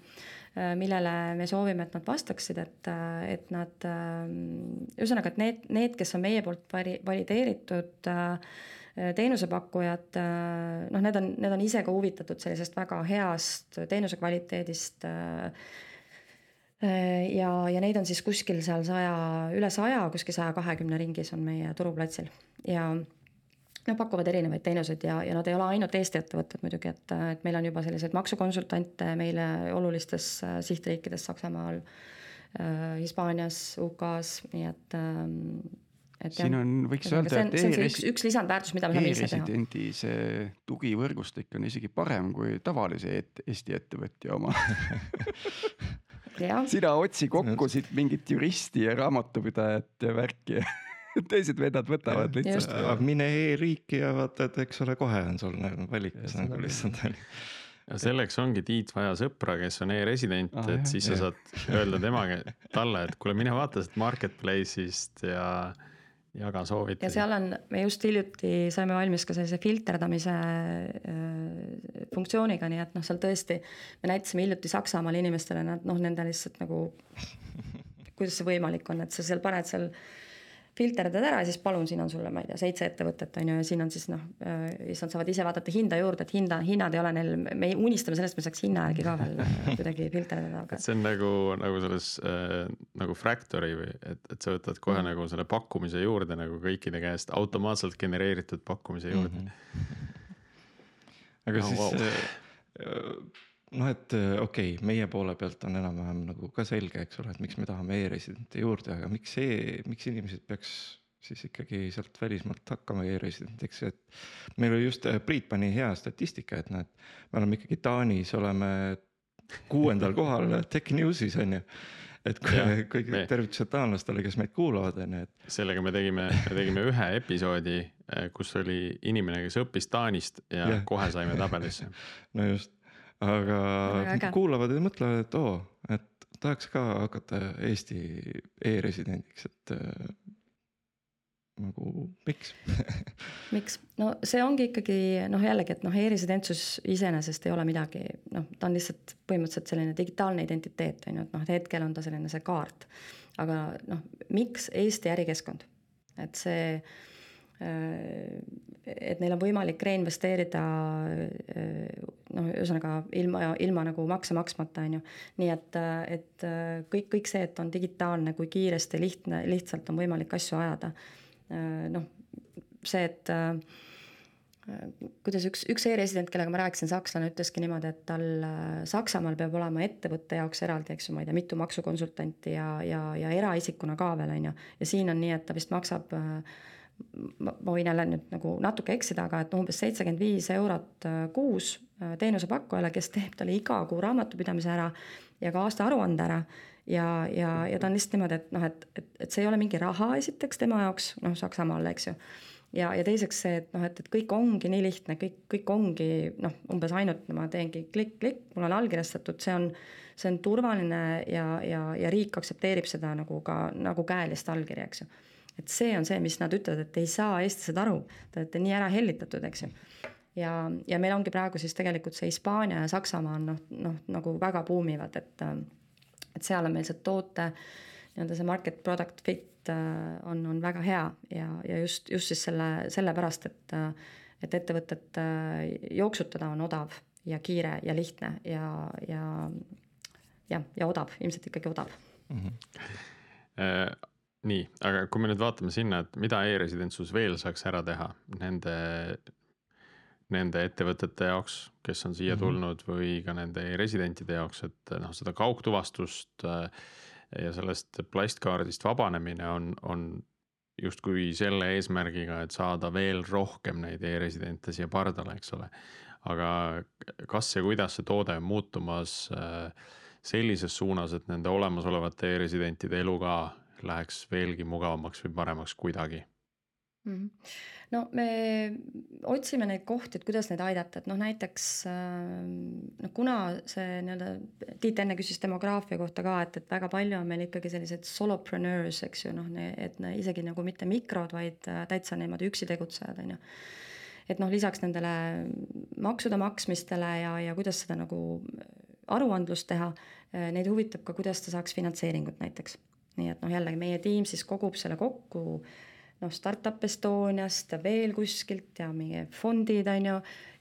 millele me soovime, et nad vastaksid, et, äh, et nad, äh, ühesõnaga, et need, need, kes on meie poolt vali-, valideeritud teenusepakkujad, noh, need on, need on ise ka huvitatud sellisest väga heast teenuse kvaliteedist. ja, ja neid on siis kuskil seal saja, üle saja, kuskil saja kahekümne ringis on meie turuplatsil ja Nad pakuvad erinevaid teenuseid ja, ja nad ei ole ainult Eesti ettevõtted muidugi, et, et meil on juba selliseid maksukonsultante meile olulistes äh, sihtriikides Saksamaal äh,, Hispaanias, UK-s, nii et ähm, et siin on, võiks öelda, et see on see üks, üks lisandväärtus, mida me saame ise teha. e-residendi see tugivõrgustik on isegi parem kui tavalise et, Eesti ettevõtja oma. *laughs* Sina otsi kokku siit mingit juristi ja raamatupidajat ja värki *laughs* teised vennad võtavad lihtsalt. mine e-riiki ja vaata, et eks ole, kohe on sul nagu valikus nagu lihtsalt ja selleks ongi Tiit vaja sõpra, kes on e-resident, et jah, siis jah. sa saad öelda temaga, talle, et kuule, mine vaata sealt marketplace'ist ja jaga soovitusi. ja seal on, me just hiljuti saime valmis ka sellise filterdamise äh, funktsiooniga, nii et noh, seal tõesti me näitasime hiljuti Saksamaal inimestele, nad noh, nende lihtsalt nagu kuidas see võimalik on, et sa seal paned seal filterdad ära ja siis palun, siin on sulle, ma ei tea, seitse ettevõtet on ju ja siin on siis noh, äh, siis nad saavad ise vaadata hinda juurde, et hinda, hinnad ei ole neil, me unistame sellest, me saaks hinna järgi ka veel *laughs* kuidagi filterdada, aga. see on nagu, nagu selles äh, nagu Fractory või et, et sa võtad kohe mm. nagu selle pakkumise juurde nagu kõikide käest automaatselt genereeritud pakkumise juurde mm. -hmm. *laughs* aga oh, siis wow. äh, *laughs* noh, et äh, okei okay,, meie poole pealt on enam-vähem nagu ka selge, eks ole, et miks me tahame e-residente juurde, aga miks see, miks inimesed peaks siis ikkagi sealt välismaalt hakkama e-residendiks, et meil oli just, äh, Priit pani hea statistika, et näed, me oleme ikkagi Taanis oleme kuuendal *laughs* kohal Tech News'is on ju et kõik *laughs* tervitused taanlastele, kes meid kuulavad, on ju, et. sellega me tegime, me tegime ühe episoodi, äh, kus oli inimene, kes õppis Taanist ja, ja. kohe saime tabelisse. *laughs* no just, aga kuulavad ja mõtlevad, et oo, et tahaks ka hakata Eesti e-residendiks, et äh, nagu miks? *laughs* Miks, no see ongi ikkagi noh, jällegi, et noh e-residentsus iseenesest ei ole midagi, noh, ta on lihtsalt põhimõtteliselt selline digitaalne identiteet on ju, et noh, hetkel on ta selline see kaart. aga noh, miks Eesti ärikeskkond, et see Äh, et neil on võimalik reinvesteerida äh, noh, ühesõnaga ilma, ilma nagu makse maksmata, on ju. nii et, et kõik, kõik see, et on digitaalne, kui kiiresti, lihtne, lihtsalt on võimalik asju ajada. Äh, noh, see, et kuidas üks, üks e-resident, kellega ma rääkisin, sakslane, ütleski niimoodi, et tal Saksamaal peab olema ettevõtte jaoks eraldi, eks ju, ma ei tea, mitu maksukonsultanti ja, ja, ja eraisikuna ka veel, on ju. ja siin on nii, et ta vist maksab äh, ma võin jälle nüüd nagu natuke eksida, aga et umbes seitsekümmend viis eurot äh, kuus äh, teenusepakkujale, kes teeb talle iga kuu raamatupidamise ära ja ka aastaaruande ära. ja, ja, ja ta on lihtsalt niimoodi, et noh, et, et, et see ei ole mingi raha esiteks tema jaoks, noh, Saksamaal, eks ju. ja, ja teiseks see, et noh, et, et kõik ongi nii lihtne, kõik, kõik ongi noh, umbes ainult ma teengi klikk-klikk, mul on allkirjastatud, see on, see on turvaline ja, ja, ja riik aktsepteerib seda nagu ka nagu käelist allkirja, eks ju et see on see, mis nad ütlevad, et ei saa eestlased aru, te olete nii ära hellitatud, eks ju. ja, ja meil ongi praegu siis tegelikult see Hispaania ja Saksamaa on noh, noh nagu väga buumivad, et, et seal on meil see toote nii-öelda see market product fit on, on väga hea ja, ja just, just siis selle, sellepärast, et, et ettevõtet jooksutada on odav ja kiire ja lihtne ja, ja jah, ja odav, ilmselt ikkagi odav mm. -hmm. Nii, aga kui me nüüd vaatame sinna, et mida e-residentsus veel saaks ära teha nende, nende ettevõtete jaoks, kes on siia mm -hmm. tulnud või ka nende e-residentide jaoks, et noh, seda kaugtuvastust äh, ja sellest plastkaardist vabanemine on, on justkui selle eesmärgiga, et saada veel rohkem neid e-residente siia pardale, eks ole. aga kas ja kuidas see toode on muutumas äh, sellises suunas, et nende olemasolevate e-residentide elu ka läheks veelgi mugavamaks või paremaks kuidagi mm? -hmm. no me otsime neid kohti, et kuidas neid aidata, et noh, näiteks noh, kuna see nii-öelda, Tiit enne küsis demograafia kohta ka, et, et väga palju on meil ikkagi selliseid solopreneurs, eks ju, noh, et ne, isegi nagu mitte mikrod, vaid äh, täitsa niimoodi üksi tegutsejad, on ju et noh, lisaks nendele maksude maksmistele ja, ja kuidas seda nagu aruandlust teha, äh, neid huvitab ka, kuidas ta saaks finantseeringut näiteks. Nii et noh, jällegi meie tiim siis kogub selle kokku noh, Startup Estoniast ja veel kuskilt ja meie fondid, on ju,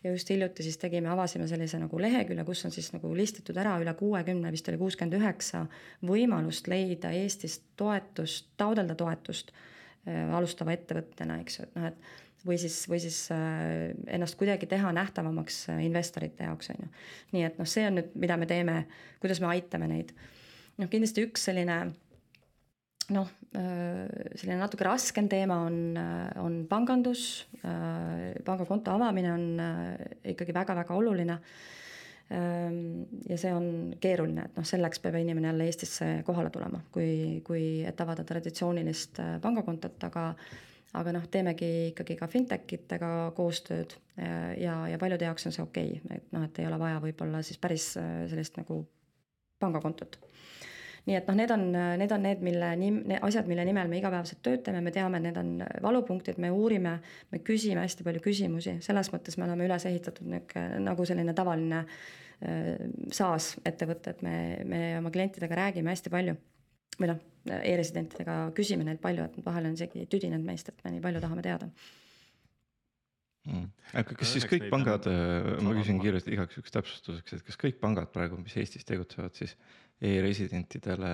ja just hiljuti siis tegime, avasime sellise nagu lehekülje, kus on siis nagu listitud ära üle kuuekümne, vist oli kuuskümmend üheksa võimalust leida Eestis toetust, taotleda toetust äh, alustava ettevõttena, eks ju, et noh, et või siis, või siis äh, ennast kuidagi teha nähtavamaks äh, investorite jaoks, on ju. nii et noh, see on nüüd, mida me teeme, kuidas me aitame neid. noh, kindlasti üks selline noh, äh, selline natuke raskem teema on, on pangandus, pangakonto avamine on ikkagi väga-väga oluline ähm, ja see on keeruline, et noh, selleks peab inimene jälle Eestisse kohale tulema, kui, kui, et avada traditsioonilist pangakontot, aga aga noh, teemegi ikkagi ka fintech itega koostööd ja, ja paljude jaoks on see okei okay., et noh, et ei ole vaja võib-olla siis päris äh, sellist nagu pangakontot nii et noh, need on, need on need, mille nim-, need asjad, mille nimel me igapäevaselt töötame, me teame, need on valupunktid, me uurime, me küsime hästi palju küsimusi, selles mõttes me oleme üles ehitatud niisugune nagu selline tavaline äh, SaaS ettevõte, et me, me oma klientidega räägime hästi palju. Või noh, e-residentidega küsime neilt palju, et vahel on isegi tüdinenud meist, et me nii palju tahame teada. Mm.. aga kas siis kõik pangad, äh, ma küsin kiiresti igaks juhuks täpsustuseks, et kas kõik pangad praegu, mis Eestis tegutsevad, siis e-residentidele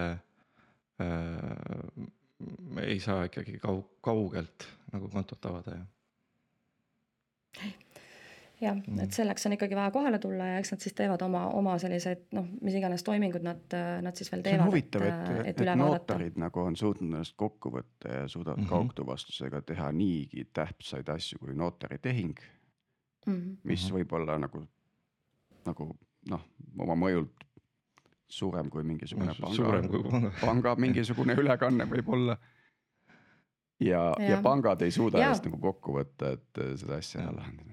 äh, ei saa ikkagi kaug-, kaugelt nagu kontot avada ja? jah mm., et selleks on ikkagi vaja kohale tulla ja eks nad siis teevad oma, oma sellised noh, mis iganes toimingud nad, nad siis veel teevad. see on huvitav, et, et, et, et notarid nagu on suutnud ennast kokku võtta ja suudavad mm -hmm. kaugtuvastusega teha niigi tähtsaid asju kui notaritehing mm. -hmm. mis mhm. võib olla nagu, nagu noh, oma mõjult suurem kui mingisugune panga, kui panga. panga mingisugune ülekanne võib-olla ja, ja., ja pangad ei suuda ennast nagu kokku võtta, et seda asja ära lahendada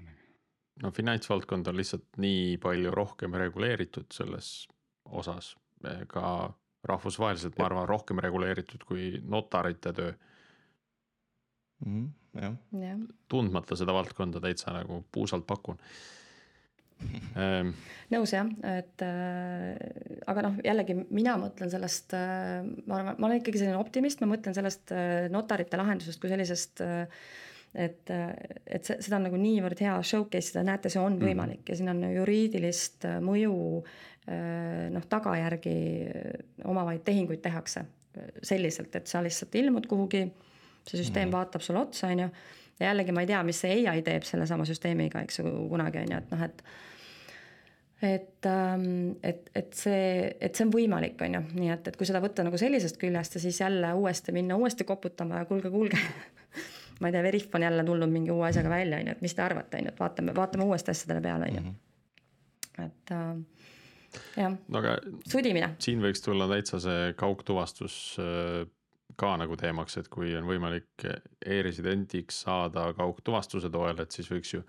no finantsvaldkond on lihtsalt nii palju rohkem reguleeritud selles osas, ka rahvusvaheliselt, ma arvan, rohkem reguleeritud kui notarite töö mm,. jah ja.. tundmata seda valdkonda täitsa nagu puusalt pakun. Nõus jah, et äh, aga noh, jällegi mina mõtlen sellest äh,, ma arvan, ma olen ikkagi selline optimist, ma mõtlen sellest äh, notarite lahendusest kui sellisest äh, et, et see, seda on nagu niivõrd hea showcase ida, näete, see on mhm. võimalik mm. ja siin on juriidilist äh, mõju äh, noh, tagajärgi äh, omavaid tehinguid tehakse selliselt, et sa lihtsalt ilmud kuhugi, see süsteem mm. vaatab sulle otsa, on ju, ja jällegi ma ei tea, mis see ai teeb sellesama süsteemiga, eks ju, kunagi on ju, et noh, et et, ähm, et, et see, et see on võimalik, on ju, nii et, et kui seda võtta nagu sellisest küljest ja siis jälle uuesti minna uuesti koputama ja kuulge, kuulge *laughs* ma ei tea, Veriff on jälle tulnud mingi uue asjaga välja, on ju, et mis te arvate, on ju, et vaatame, vaatame uuesti asjadele peale, on ju. Mhm. et äh, jah no, sudimine. siin võiks tulla täitsa see kaugtuvastus äh, ka nagu teemaks, et kui on võimalik e-residendiks saada kaugtuvastuse toel, et siis võiks ju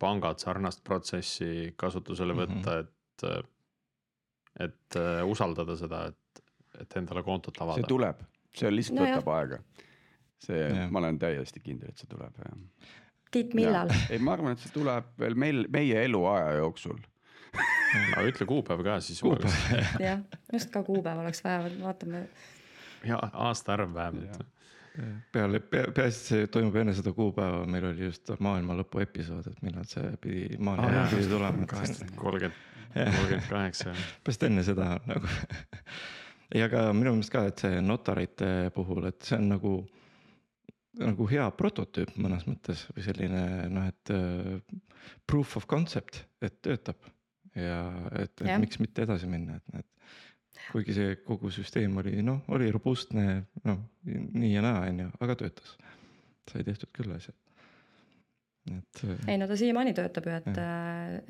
pangad sarnast protsessi kasutusele võtta mm, -hmm. et, et äh, usaldada seda, et, et endale kontot avada. see tuleb, see lihtsalt no võtab jah. aega see, ma olen täiesti kindel, et see tuleb jah. Tiit, millal? ei, ma arvan, et see tuleb veel meil, meie eluaja jooksul no ütle kuupäev ka siis. jah, just ka kuupäev oleks vaja, vaatame. Ja aastaarv vähemalt. peale pea,, peaasi, et see toimub enne seda kuupäeva, meil oli just maailma lõpu episood, et millal see pidi, maailma lõpp ah, pidi tulema. kolmkümmend, kolmkümmend kaheksa. et enne seda nagu *laughs* ja ka minu meelest ka, et see notarite puhul, et see on nagu, nagu hea prototüüp mõnes mõttes või selline noh, et uh, proof of concept, et töötab. ja et, et ja. miks mitte edasi minna, et näed kuigi see kogu süsteem oli noh, oli robustne, noh nii ja naa, on ju, aga töötas. sai tehtud küll asjad et. Äh, ei no ta siiamaani töötab ju, et,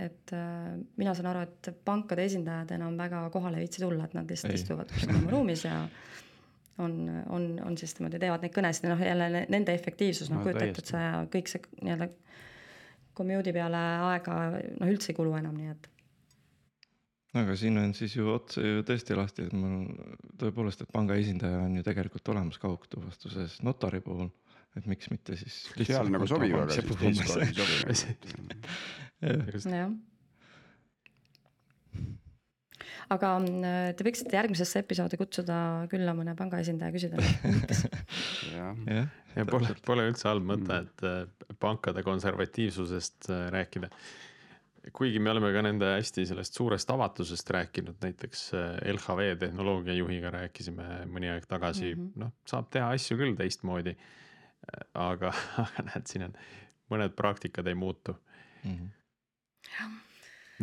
et äh, mina saan aru, et pankade esindajad enam väga kohale ei viitsi tulla, et nad lihtsalt ei. istuvad kuskil oma ruumis ja on, on, on siis niimoodi, teevad neid kõnesid ja noh, jälle nende efektiivsus, noh no, kujuta ette, et sa kõik see nii-öelda commute'i peale aega noh, üldse ei kulu enam, nii et aga siin on siis ju otse ju tõesti lahti, et mul tõepoolest, et panga esindaja on ju tegelikult olemas kaugtuvastuses notari puhul et miks mitte siis. seal nagu sobib, aga siis Discordi ei sobi. *laughs* jah. aga mm, te võiksite järgmisesse episoodi kutsuda külla mõne panga esindaja, küsida *laughs* jah, ja pole, pole üldse halb mõte, mm. et äh, pankade konservatiivsusest äh, rääkida kuigi me oleme ka nende hästi sellest suurest avatusest rääkinud, näiteks äh, LHV tehnoloogiajuhiga rääkisime mõni aeg tagasi mm, -hmm. noh, saab teha asju küll teistmoodi aga, *laughs* aga näed, siin on mõned praktikad ei muutu mm. -hmm.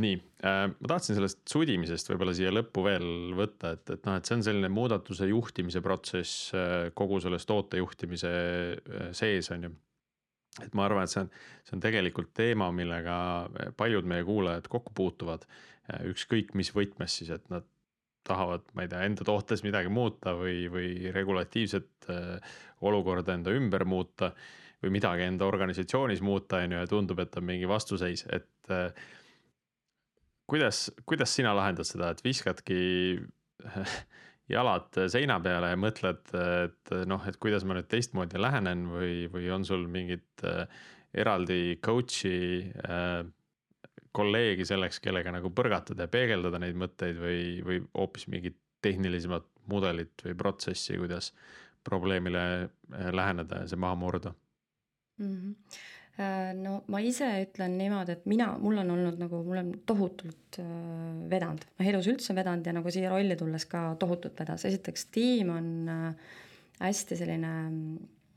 nii äh,, ma tahtsin sellest sudimisest võib-olla siia lõppu veel võtta, et, et noh, et see on selline muudatuse juhtimise protsess äh, kogu selles tootejuhtimise äh, sees on ju et ma arvan, et see on, see on tegelikult teema, millega paljud meie kuulajad kokku puutuvad. Äh, ükskõik mis võtmes siis, et nad tahavad, ma ei tea, enda tootes midagi muuta või, või regulatiivset äh, olukorda enda ümber muuta. või midagi enda organisatsioonis muuta, on ju, ja tundub, et on mingi vastuseis, et kuidas, kuidas sina lahendad seda, et viskadki *laughs* jalad seina peale ja mõtled, et noh, et kuidas ma nüüd teistmoodi lähenen või, või on sul mingit äh, eraldi coach'i äh, kolleegi selleks, kellega nagu põrgatada ja peegeldada neid mõtteid või, või hoopis mingit tehnilisemat mudelit või protsessi, kuidas probleemile äh, läheneda ja see maha murda mm? -hmm no ma ise ütlen niimoodi, et mina, mul on olnud nagu, mul on tohutult äh, vedanud, noh elus üldse vedanud ja nagu siia rolli tulles ka tohutult vedas, esiteks tiim on äh, hästi selline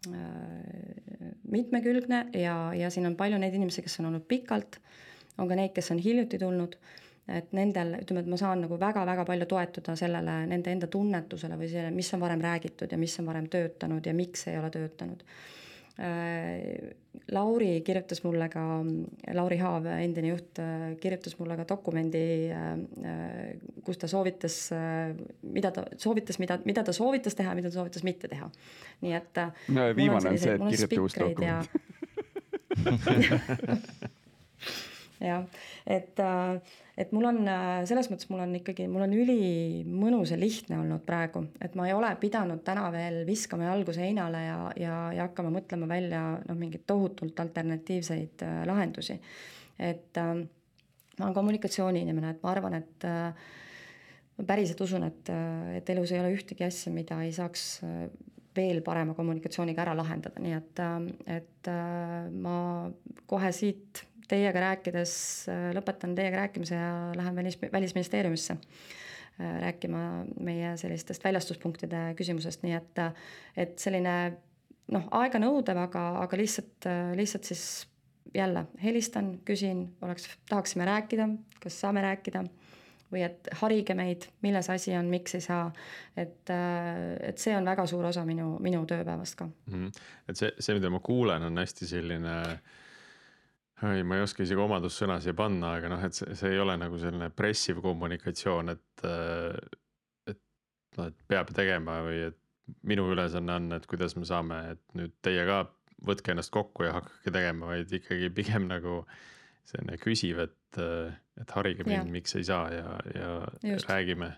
äh, mitmekülgne ja, ja siin on palju neid inimesi, kes on olnud pikalt. Äh, on ka neid, kes on hiljuti tulnud, et nendel, ütleme, et ma saan nagu väga-väga palju toetuda sellele, nende enda tunnetusele või sellele, mis on varem räägitud ja mis on varem töötanud ja miks ei ole töötanud. Äh, Lauri kirjutas mulle ka, Lauri Haav, endine juht, kirjutas mulle ka dokumendi, äh, kus ta soovitas, mida ta soovitas, mida, mida ta soovitas teha ja mida ta soovitas mitte teha. nii et. no viimane on see, et kirjuta uus dokument *laughs* jah, et, äh, et mul on äh, selles mõttes, mul on ikkagi, mul on ülimõnus ja lihtne olnud praegu, et ma ei ole pidanud täna veel viskama jalgu seinale ja, ja, ja hakkama mõtlema välja noh, mingeid tohutult alternatiivseid äh, lahendusi. et ma olen kommunikatsiooniinimene, et ma arvan, et ma päriselt usun, et, et elus ei ole ühtegi asja, mida ei saaks veel parema kommunikatsiooniga ära lahendada, nii et, et ma kohe siit teiega rääkides, äh, lõpetan teiega rääkimise ja lähen välis, välisministeeriumisse äh, rääkima meie sellistest väljastuspunktide küsimusest, nii et, et selline noh, aeganõudev, aga, aga lihtsalt, lihtsalt siis jälle helistan, küsin, oleks, tahaksime rääkida, kas saame rääkida või et harige meid, milles asi on, miks ei saa. et, et see on väga suur osa minu, minu tööpäevast ka mm. -hmm. et see, see, mida ma kuulen, on hästi selline äh, ei, ma ei oska isegi omadussõna siia panna, aga noh, et see, see ei ole nagu selline pressiv kommunikatsioon, et, et noh, et peab tegema või et minu ülesanne on, et kuidas me saame, et nüüd teie ka võtke ennast kokku ja hakake tegema, vaid ikkagi pigem nagu selline küsiv, et, et harige mind, miks ei saa ja, ja Just. räägime,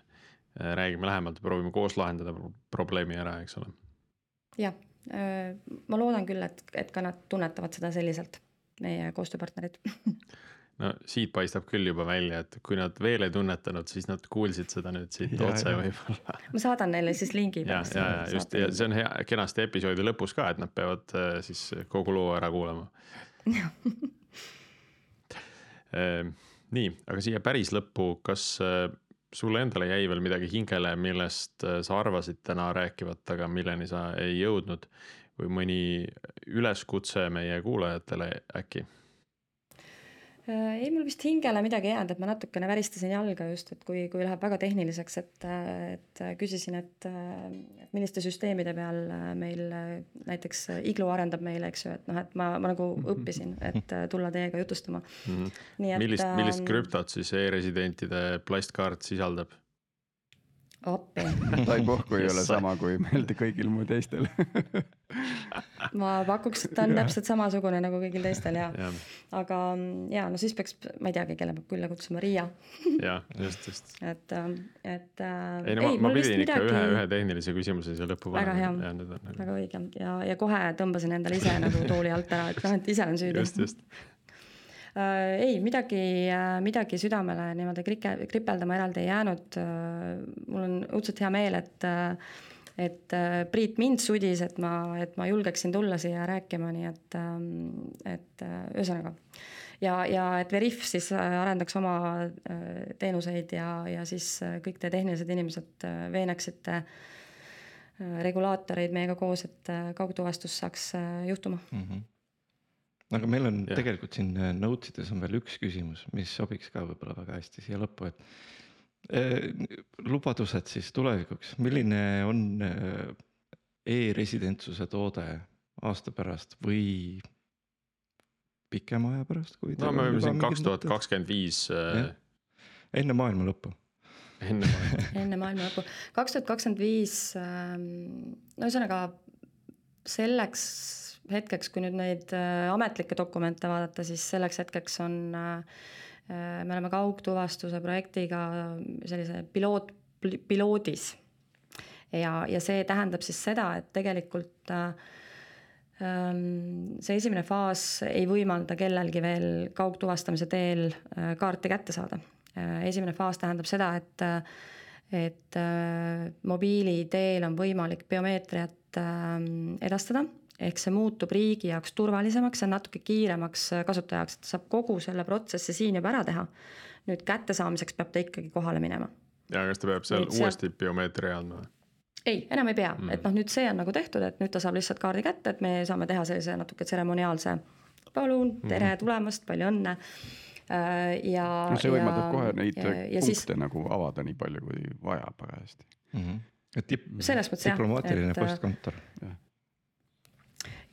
räägime lähemalt ja proovime koos lahendada probleemi ära, eks ole. jah, ma loodan küll, et, et ka nad tunnetavad seda selliselt meie koostööpartnerid. *laughs* No siit paistab küll juba välja, et kui nad veel ei tunnetanud, siis nad kuulsid seda nüüd siit ja, otse võib-olla. *laughs* ma saadan neile siis lingi. ja, ja, ja just. Ja see on hea, kenasti episoodi lõpus ka, et nad peavad äh, siis kogu loo ära kuulama. *laughs* Ehm, nii, aga siia päris lõppu, kas äh, sulle endale jäi veel midagi hingele, millest äh, sa arvasid täna rääkivat, aga milleni sa ei jõudnud või mõni üleskutse meie kuulajatele äkki? Äh, ei, mul vist hingele midagi jäänud, et ma natukene väristasin jalga just, et kui, kui läheb väga tehniliseks, et, et küsisin, et, et milliste süsteemide peal meil näiteks Iglu arendab meile, eks ju, et noh, et ma, ma nagu mhm. õppisin, et tulla teiega jutustama mm. -hmm. Et, millist, millist ähm, krüptot siis e-residentide plastkaart sisaldab? Appi. tai pohku ei ole sama kui meelde kõigil mu teistel *laughs* ma pakuks, et ta on täpselt samasugune nagu kõigil teistel ja, ja., aga ja no siis peaks, ma ei teagi, kelle peab külla kutsuma, Riia jah, just, just. *laughs* et, et. ei no ei, ma, ma pidin ikka midagi... ühe, ühe tehnilise küsimuse siia lõppu panema. väga hea, nagu... väga õige ja, ja kohe tõmbasin endale ise nagu tooli alt ära, et noh, et ise olen süüdi. just, just Äh, *laughs* ei, midagi, äh, midagi südamele niimoodi krike, kripeldama eraldi ei jäänud. Äh, mul on õudselt hea meel, et, et Priit mind sudis, et ma, et ma julgeksin tulla siia rääkima, nii et, et ühesõnaga. ja, ja et Veriff siis arendaks oma teenuseid ja, ja siis kõik te tehnilised inimesed veenaksite regulaatoreid meiega koos, et kaugtuvastus saaks juhtuma mm. -hmm aga meil on ja. tegelikult siin äh, notes ides on veel üks küsimus, mis sobiks ka võib-olla väga hästi siia lõppu, et eh, lubadused siis tulevikuks, milline on äh, e-residentsuse toode aasta pärast või pikema aja pärast, kui. no me oleme siin kaks tuhat kakskümmend viis. enne maailma lõppu enne maailma *laughs* enne maailma lõppu, kaks tuhat kakskümmend viis, ähm, no ühesõnaga selleks hetkeks, kui nüüd neid äh, ametlikke dokumente vaadata, siis selleks hetkeks on, äh, äh, me oleme kaugtuvastuse projektiga sellise piloot, piloodis. ja, ja see tähendab siis seda, et tegelikult ähm, see esimene faas ei võimalda kellelgi veel kaugtuvastamise teel kaarti kätte saada. esimene faas tähendab seda, et et mobiili teel on võimalik biomeetriat edastada ehk see muutub riigi jaoks turvalisemaks ja natuke kiiremaks kasutajaks, et ta saab kogu selle protsessi siin juba ära teha. nüüd kättesaamiseks peab ta ikkagi kohale minema. ja kas ta peab seal nüüd uuesti sealt... biomeetria andma ei, enam ei pea mm., et noh, nüüd see on nagu tehtud, et nüüd ta saab lihtsalt kaardi kätte, et me saame teha sellise natuke tseremoniaalse palun, tere mm. tulemast, palju õnne äh, ja. no see võimaldab ja, kohe neid ja, punkte ja siis... nagu avada nii palju, kui vaja parajasti mm. -hmm. et dip-, diplomaatiline postkontor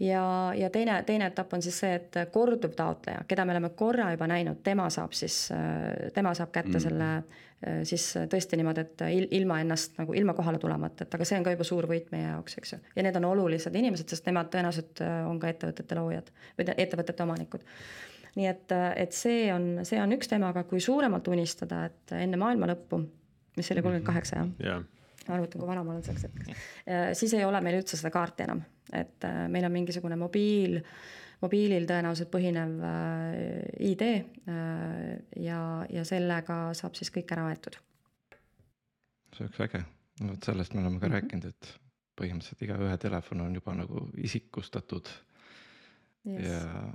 ja, ja teine, teine etapp on siis see, et korduv taotleja, keda me oleme korra juba näinud, tema saab siis, tema saab kätte mm. selle siis tõesti niimoodi, et ilma ennast nagu ilma kohale tulemata, et aga see on ka juba suur võit meie jaoks, eks ju. ja need on olulised inimesed, sest nemad tõenäoliselt on ka ettevõtete loojad või ettevõtete omanikud nii et, et see on, see on üks teema, aga kui suuremalt unistada, et enne maailma lõppu, mis oli kolmkümmend kaheksa jah yeah.? ma arvutan, kui vana ma olen selleks hetkeks. siis ei ole meil üldse seda kaarti enam et äh, meil on mingisugune mobiil, mobiilil tõenäoliselt põhinev äh, ID äh, ja, ja sellega saab siis kõik ära aetud. see oleks äge, vot sellest me oleme ka mm -hmm. rääkinud, et põhimõtteliselt igaühe telefon on juba nagu isikustatud. Yes.. ja,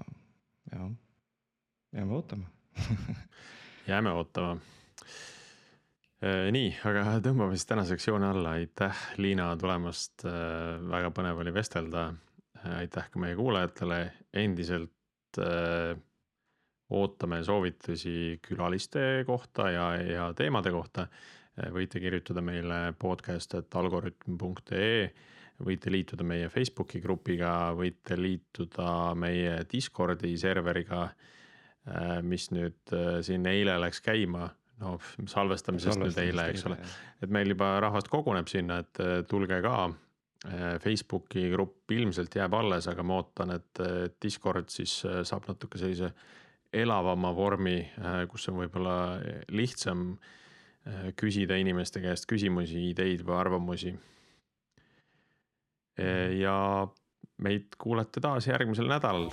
ja jääme ootama. *laughs* Jääme ootama nii, aga *laughs* tõmbame siis tänaseks joone alla, aitäh Liina tulemast, äh, väga põnev oli vestelda. Äh, aitäh ka meie kuulajatele, endiselt ootame soovitusi külaliste kohta ja, ja teemade kohta. võite kirjutada meile podcast, et algorütm.ee, võite liituda meie Facebooki grupiga, võite liituda meie Discordi serveriga, mis nüüd siin eile läks käima no salvestamisest nüüd eile, eks ole, et meil juba rahvast koguneb sinna, et tulge ka. Äh, Facebooki grupp ilmselt jääb alles, aga ma ootan, et Discord siis äh, saab natuke sellise elavama vormi, äh, kus on võib-olla lihtsam küsida inimeste käest küsimusi, ideid või arvamusi. ja meid kuulete taas järgmisel nädalal